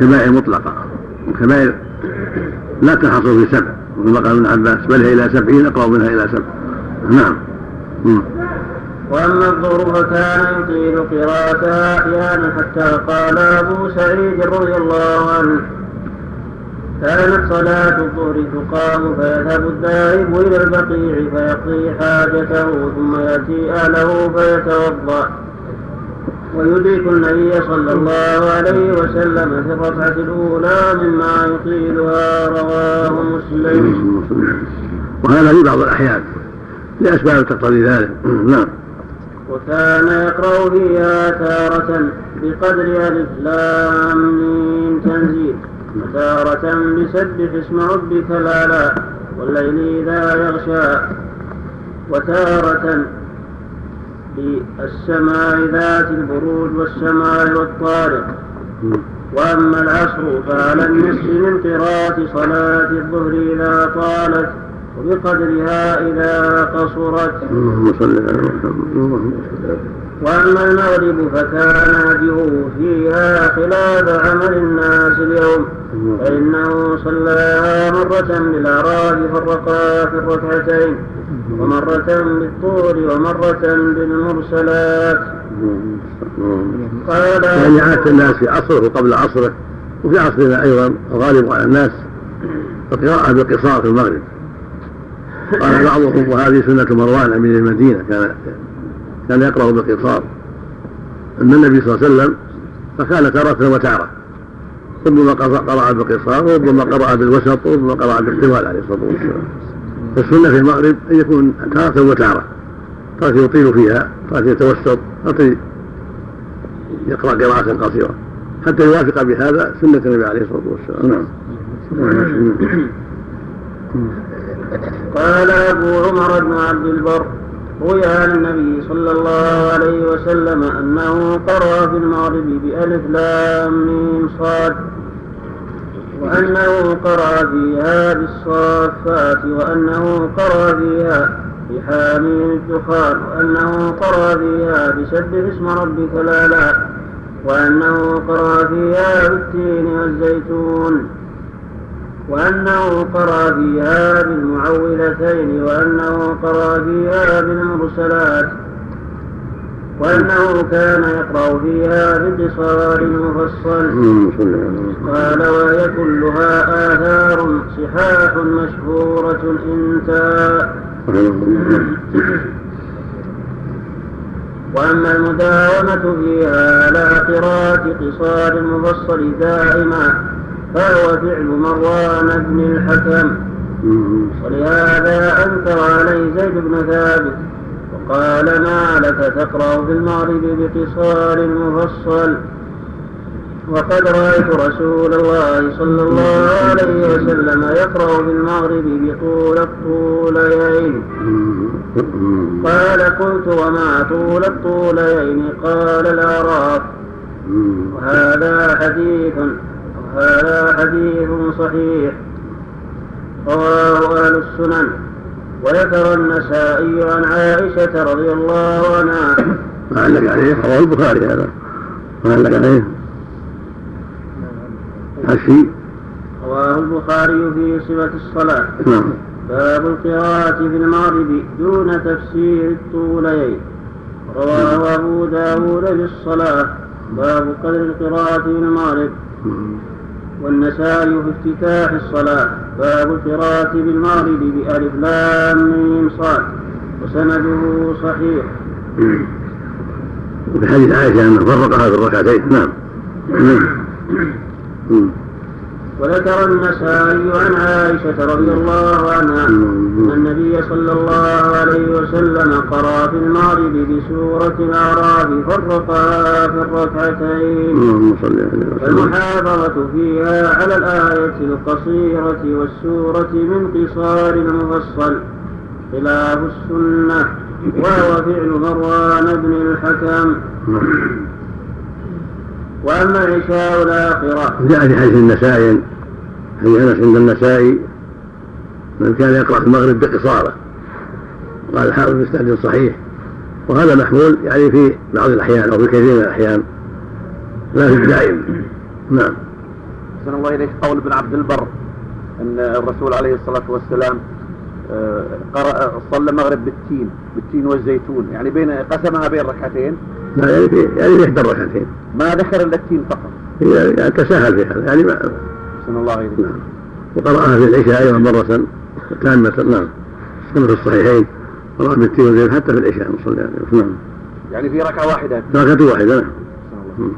كبائر مطلقة وكبائر لا تنحصر في سبع. وكما قال ابن عباس بل هي إلى سبعين أقرب منها إلى سبع. نعم. وأما الظهر فكان يطيل قراءتها أحيانا حتى قال أبو سعيد رضي الله عنه كانت صلاة الظهر تقام فيذهب الذاهب إلى البقيع فيقضي حاجته ثم يأتي أهله فيتوضأ. ويدرك النبي صلى الله عليه وسلم في الركعة الأولى مما يطيلها رواه مسلم. وهذا في بعض الأحيان لأسباب تقتضي ذلك. نعم. وكان يقرأ فيها تارة بقدر ألف لام تنزيل وتارة بسبح اسم ربك الأعلى والليل إذا يغشى وتارة بالسماء ذات البروج والسماء والطارق. وأما العصر فعلى النصف من قراءة صلاة الظهر إذا طالت وبقدرها إذا قصرت. اللهم صل على محمد. اللهم صل على وأما المغرب فكان هديه فيها خلاف عمل الناس اليوم. فإنه صلى مرة بالأعراب فرقا في الركعتين ومرة بالطور ومرة بالمرسلات. قال يعني عادة الناس في عصره وقبل عصره وفي عصرنا أيضا غالب على الناس القراءة بالقصار في المغرب. قال بعضهم وهذه سنة مروان أمير المدينة كان كان يقرأ بالقصار أن النبي صلى الله عليه وسلم فكان تارة وتارة. ربما قرأ بالقصار وربما قرأ بالوسط وربما قرأ بالطوال عليه الصلاة والسلام. فالسنة في المغرب أن يكون تارة وتارة. تارة يطيل فيها تارة يتوسط تارة يقرأ قراءة قصيرة. حتى يوافق بهذا سنة النبي عليه الصلاة والسلام. نعم. قال أبو عمر بن عبد البر روي عن النبي صلى الله عليه وسلم أنه قرأ في المغرب بألف لام ميم صاد وأنه قرأ فيها بالصافات وأنه قرأ فيها بحاميم الدخان وأنه قرأ فيها بسبح اسم ربك الأعلى وأنه قرأ فيها بالتين والزيتون. وأنه قرأ فيها بالمعوذتين وأنه قرأ فيها بالمرسلات وأنه كان يقرأ فيها بالقصار المفصل. قال وهي كلها آثار صحاح مشهورة انتهى وأما المداومة فيها على قراءة قصار المفصل دائما. فهو فعل مروان بن الحكم. ولهذا أنكر عليه زيد بن ثابت وقال ما لك تقرأ في المغرب بقصار مفصل؟ وقد رأيت رسول الله صلى الله عليه وسلم يقرأ في المغرب بطول الطولين. قال قلت وما طول الطولين؟ قال الأعراف وهذا حديث وهذا حديث صحيح. رواه أهل السنن. وذكر النسائي عن عائشة رضي الله عنها. ما علق عليه؟ رواه البخاري هذا. ما علق عليه؟ الشيء رواه البخاري في صفة الصلاة. نعم. باب القراءة في المغرب دون تفسير الطولين. رواه أبو داود في الصلاة. باب قدر القراءة في المغرب والنسائي في افتتاح الصلاة باب القراءة بالمغرب بألف لام ميم صاد وسنده صحيح. وفي حديث عائشة أنه فرقها في الركعتين نعم. وذكر النسائي عن عائشة رضي الله عنها أن النبي صلى الله عليه وسلم قرأ في المغرب بسورة الأعراف فرقها في الركعتين. والمحافظة فيها على الآية القصيرة والسورة من قصار المفصل خلاف السنة وهو فعل مروان بن الحكم. وأما العشاء الآخرة جاء في حديث النسائي حديث أنس عند النسائي من كان يقرأ في المغرب بقصاره قال الحافظ بإسناد صحيح. وهذا محمول يعني في بعض الأحيان أو في كثير من الأحيان. لا في الدائم. نعم. أحسن الله إليك. قول ابن عبد البر أن الرسول عليه الصلاة والسلام آه، قرأ صلى المغرب بالتين بالتين والزيتون. يعني بين قسمها بين ركعتين. يعني في يعني في إحدى الركعتين ما ذكر إلا التين فقط. يعني تساهل في هذا يعني ما أحسن الله إليك. نعم. وقرأها في العشاء أيضا مرة تامة نعم. كما في الصحيحين. قرأ بالتين والزيتون حتى في العشاء نصلي عليه نعم. يعني في ركعة واحدة. ركعة واحدة نعم.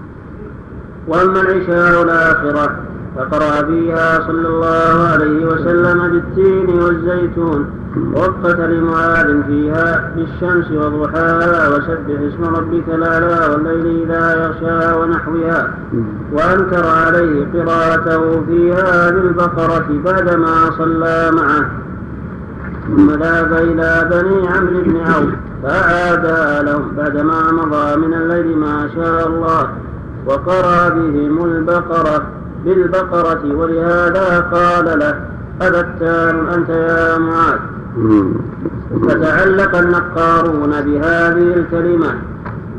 وأما العشاء الآخرة. فقرأ فيها صلى الله عليه وسلم بالتين والزيتون وقت لمعاذ فيها بالشمس وضحاها وسبح اسم ربك الأعلى والليل إذا يغشى ونحوها. وأنكر عليه قراءته فيها بالبقرة بعدما صلى معه. ثم ذهب إلى بني عمرو بن عوف فأعادها لهم بعدما مضى من الليل ما شاء الله وقرأ بهم البقرة. بالبقرة ولهذا قال له أفتان أنت يا معاذ. فتعلق النقارون بهذه الكلمة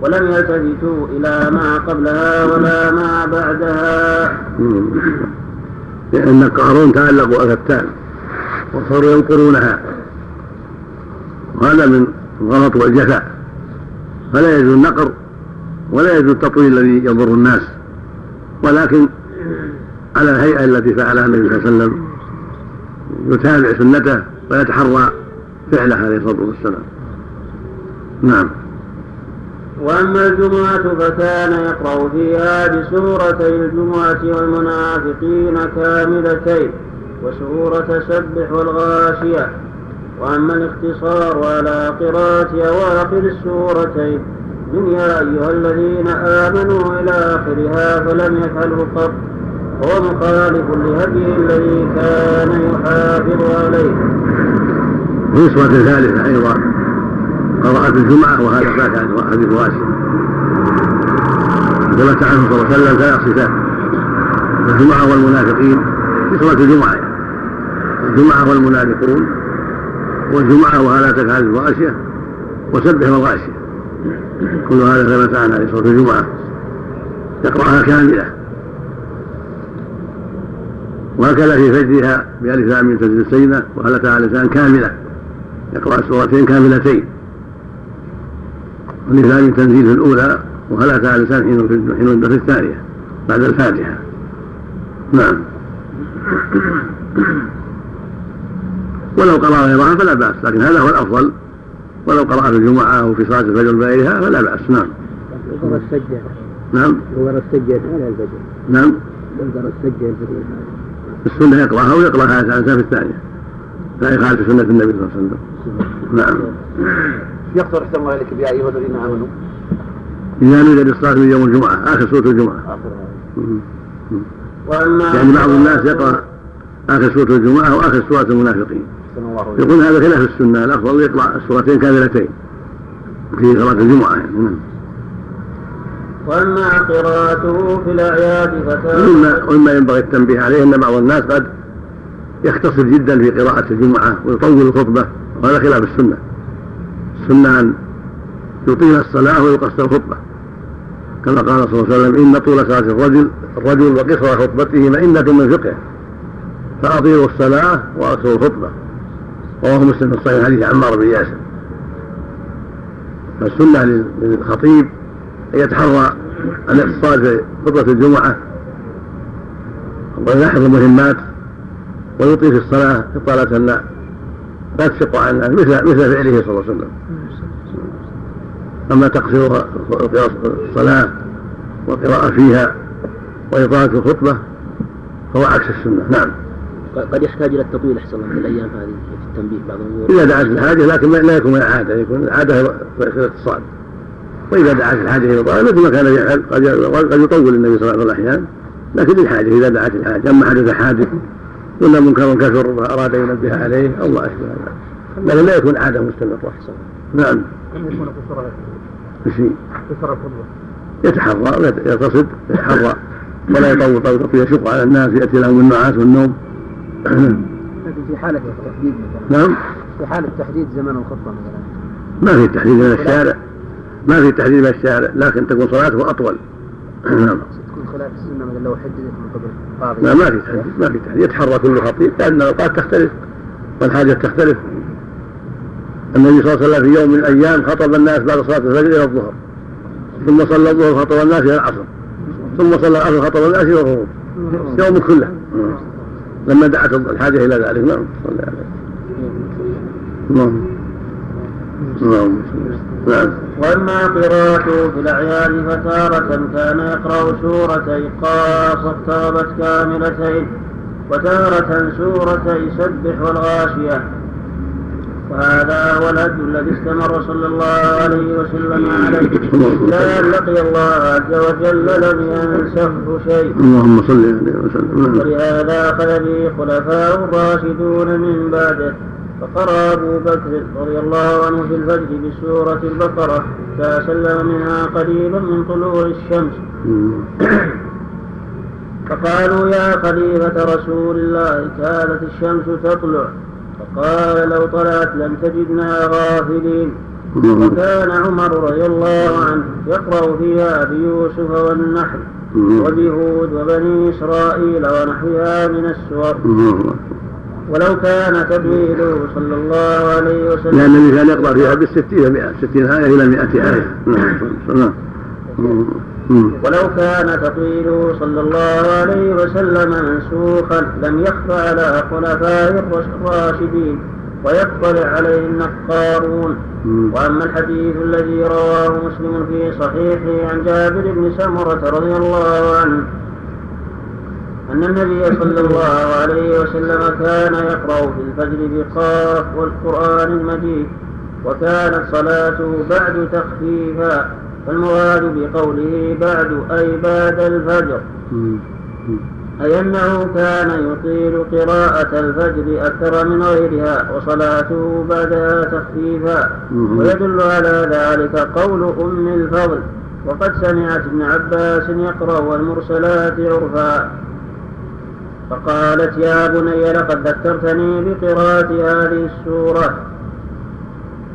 ولم يلتفتوا إلى ما قبلها ولا ما بعدها. لأن قارون تعلقوا أفتان وصاروا ينقرونها. وهذا من الغلط والجفاء. فلا يجوز النقر ولا يجوز التطويل الذي يضر الناس. ولكن على الهيئة التي فعلها النبي صلى الله عليه وسلم. يتابع سنته ويتحرى فعله عليه الصلاة والسلام. نعم. وأما الجمعة فكان يقرأ فيها بسورتي الجمعة والمنافقين كاملتين وسورة سبح والغاشية. وأما الاختصار على قراءة أواخر السورتين من يا أيها الذين آمنوا إلى آخرها فلم يفعله قط. هو مخالف لهديه الذي كان يحافظ عليه. في ثالثة أيضا قراءة الجمعة وهذا فات عن حديث واسع. ثبت عنه صلى الله عليه وسلم ثلاث صفات الجمعة والمنافقين في صلاة الجمعة. الجمعة والمنافقون والجمعة وهلا تك هذه الغاشية وسبح الغاشية كل هذا ثبت عنه عليه صلاة الجمعة. يقرأها كاملة. وهكذا في فجرها بألف لام من تنزيل السيدة وهل تعالى لسان كاملة. يقرأ سورتين كاملتين. لام تنزيل في الأولى وهل تعالى لسان حين حين في الثانية بعد الفاتحة. نعم. ولو قرأ غيرها فلا بأس لكن هذا هو الأفضل. ولو قرأ في الجمعة أو في صلاة الفجر وغيرها فلا بأس. نعم. يقرأ السجة نعم. يقرأ السجة على الفجر. نعم. يقرأ السجة الفجر. السنة يقرأها ويقرأ هذا في الثانية لا يخالف سنة النبي صلى الله عليه وسلم. نعم. يقصر احسن الله اليك يا أيها الذين آمنوا. إذا نودي للصلاة من يوم الجمعة آخر سورة الجمعة. وأما يعني بعض الناس يقرأ آخر سورة الجمعة وآخر سورة المنافقين. يقول هذا خلاف السنة الأفضل يقرأ السورتين كاملتين في صلاة الجمعة يعني. نعم. وأما قراءته في الأعياد ومما ومما ينبغي التنبيه عليه أن بعض الناس قد يختصر جدا في قراءة الجمعة ويطول الخطبة وهذا خلاف السنة. السنة أن يطيل الصلاة ويقصر الخطبة. كما قال صلى الله عليه وسلم إن طول صلاة الرجل الرجل وقصر خطبته مئنة من فقهه فأطيلوا الصلاة وأقصروا الخطبة. رواه مسلم في الصحيح حديث عمار بن ياسر. فالسنة للخطيب أن يتحرى الاقتصاد في خطبة الجمعة ويلاحظ المهمات ويطيل في الصلاة إطالة لا لا تشق عن الناس مثل مثل فعله صلى الله عليه وسلم. أما تقصير الصلاة والقراءة فيها وإطالة الخطبة فهو عكس السنة. نعم. قد يحتاج إلى التطويل أحسن الله في الأيام هذه في التنبيه بعض الأمور. إذا دعت الحاجة لكن لا يكون من العادة يكون العادة في الاقتصاد. وإذا دعت الحاجة إلى طالب مثل ما كان يفعل قد قد يطول النبي صلى الله عليه وسلم الأحيان لكن للحاجة إذا دعت الحاجة أما حدث حادث ولا منكر كثر أراد أن ينبه عليه أو ما أشبه ذلك لكن لا يكون عادة مستمرة. نعم. كم يكون قصر قصر يتحرى يقتصد يتحرى. ولا يطول طول طول يشق على الناس يأتي لهم النعاس والنوم. لكن في حالة التحديد مثلا. نعم. في حالة تحديد زمن الخطبة مثلا. ما في تحديد من الشارع. ما في تحديد من الشارع لكن تكون صلاته أطول. نعم. تكون خلاف السنة مثلا لو حددت من قبل لا ما في تحديد ما في تحديد. يتحرى كل خطيب لأن الأوقات تختلف والحاجة تختلف. النبي صلى الله عليه وسلم في يوم من الأيام خطب الناس بعد صلاة الفجر إلى الظهر ثم صلى الظهر خطب الناس إلى العصر ثم صلى العصر خطب الناس إلى الغروب. يوم كله. لما دعت الحاجة إلى ذلك. نعم صلى عليه. اللهم صل نعم. وأما قراءته في الأعياد فتارة كان يقرأ سورتي قاف واقتربت كاملتين وتارة سورتي سبح والغاشية. وهذا هو الهدي الذي استمر صلى الله عليه وسلم عليه. إلى أن لقي الله عز وجل لم ينسخه شيء. اللهم صل عليه وسلم. ولهذا أخذ به خلفاء الراشدون من بعده فقرأ أبو بكر رضي الله عنه في الفجر بسورة البقرة فسلم منها قريبا من طلوع الشمس. فقالوا يا خليفة رسول الله كانت الشمس تطلع. فقال لو طلعت لم تجدنا غافلين. وكان عمر رضي الله عنه يقرأ فيها بيوسف والنحل وبهود وبني إسرائيل ونحوها من السور. ولو كان تدويله صلى الله عليه وسلم. لأن النبي كان يقرأ فيها بالستين مئة ستين آية إلى مئة آية. نعم. نعم. ولو كان تطويله صلى الله عليه وسلم منسوخا لم يخف على خلفاء الراشدين ويطلع عليه النقارون وأما الحديث الذي رواه مسلم في صحيحه عن جابر بن سمرة رضي الله عنه أن النبي صلى الله عليه وسلم كان يقرأ في الفجر بقاف والقرآن المجيد وكانت صلاته بعد تخفيفا فالمراد بقوله بعد أي بعد الفجر. أي أنه كان يطيل قراءة الفجر أكثر من غيرها وصلاته بعدها تخفيفا ويدل على ذلك قول أم الفضل وقد سمعت ابن عباس يقرأ والمرسلات عرفا. فقالت يا بني لقد ذكرتني بقراءة هذه السورة.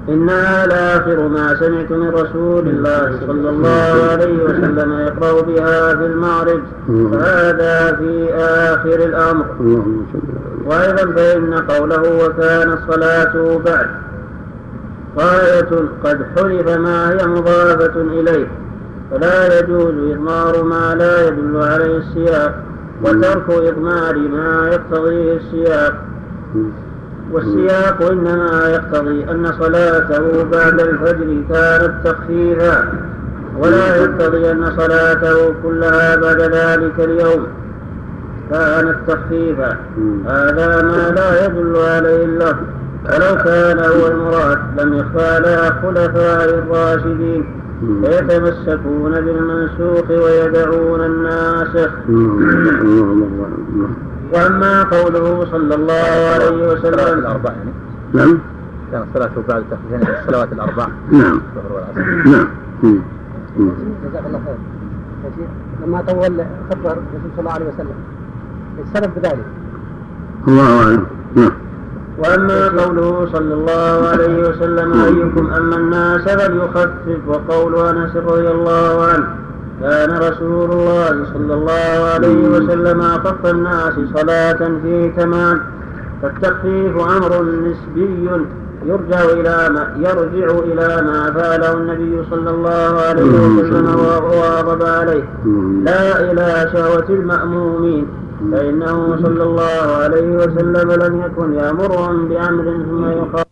إنها لآخر ما سمعت من رسول الله صلى الله عليه وسلم يقرأ بها في المعرض فهذا في آخر الأمر. وأيضا فإن قوله وكان الصلاة بعد. غاية قد حذف ما هي مضافة إليه. فلا يجوز إضمار ما لا يدل عليه السياق. وترك إضمار ما يقتضيه السياق. والسياق إنما يقتضي أن صلاته بعد الفجر كانت تخفيفا. ولا يقتضي أن صلاته كلها بعد ذلك اليوم كانت تخفيفا. هذا ما لا يدل عليه اللفظ ولو كان هو المراد لم يخفى على خلفاء الراشدين. فيتمسكون بالمنسوخ ويدعون الناسخ وأما قوله صلى الله عليه وسلم الاربع يعني. نعم. كان صلاته بعد تخفيف الصلوات الاربع نعم. الظهر والعصر. نعم. جزاك الله خير. يا شيخ لما طول خطبة الرسول صلى الله عليه وسلم السبب بذلك الله أعلم. نعم. وأما قوله صلى الله عليه وسلم أيكم اما الناس فليخفف وقول انس رضي الله عنه كان رسول الله صلى الله عليه وسلم اخف الناس صلاة في تمام فالتخفيف أمر نسبي يرجع إلى ما يرجع إلى ما فعله النبي صلى الله عليه وسلم وواظب عليه لا إلى شهوة المأمومين. فإنه صلى الله عليه وسلم لم يكن يأمرهم بأمر ثم يقال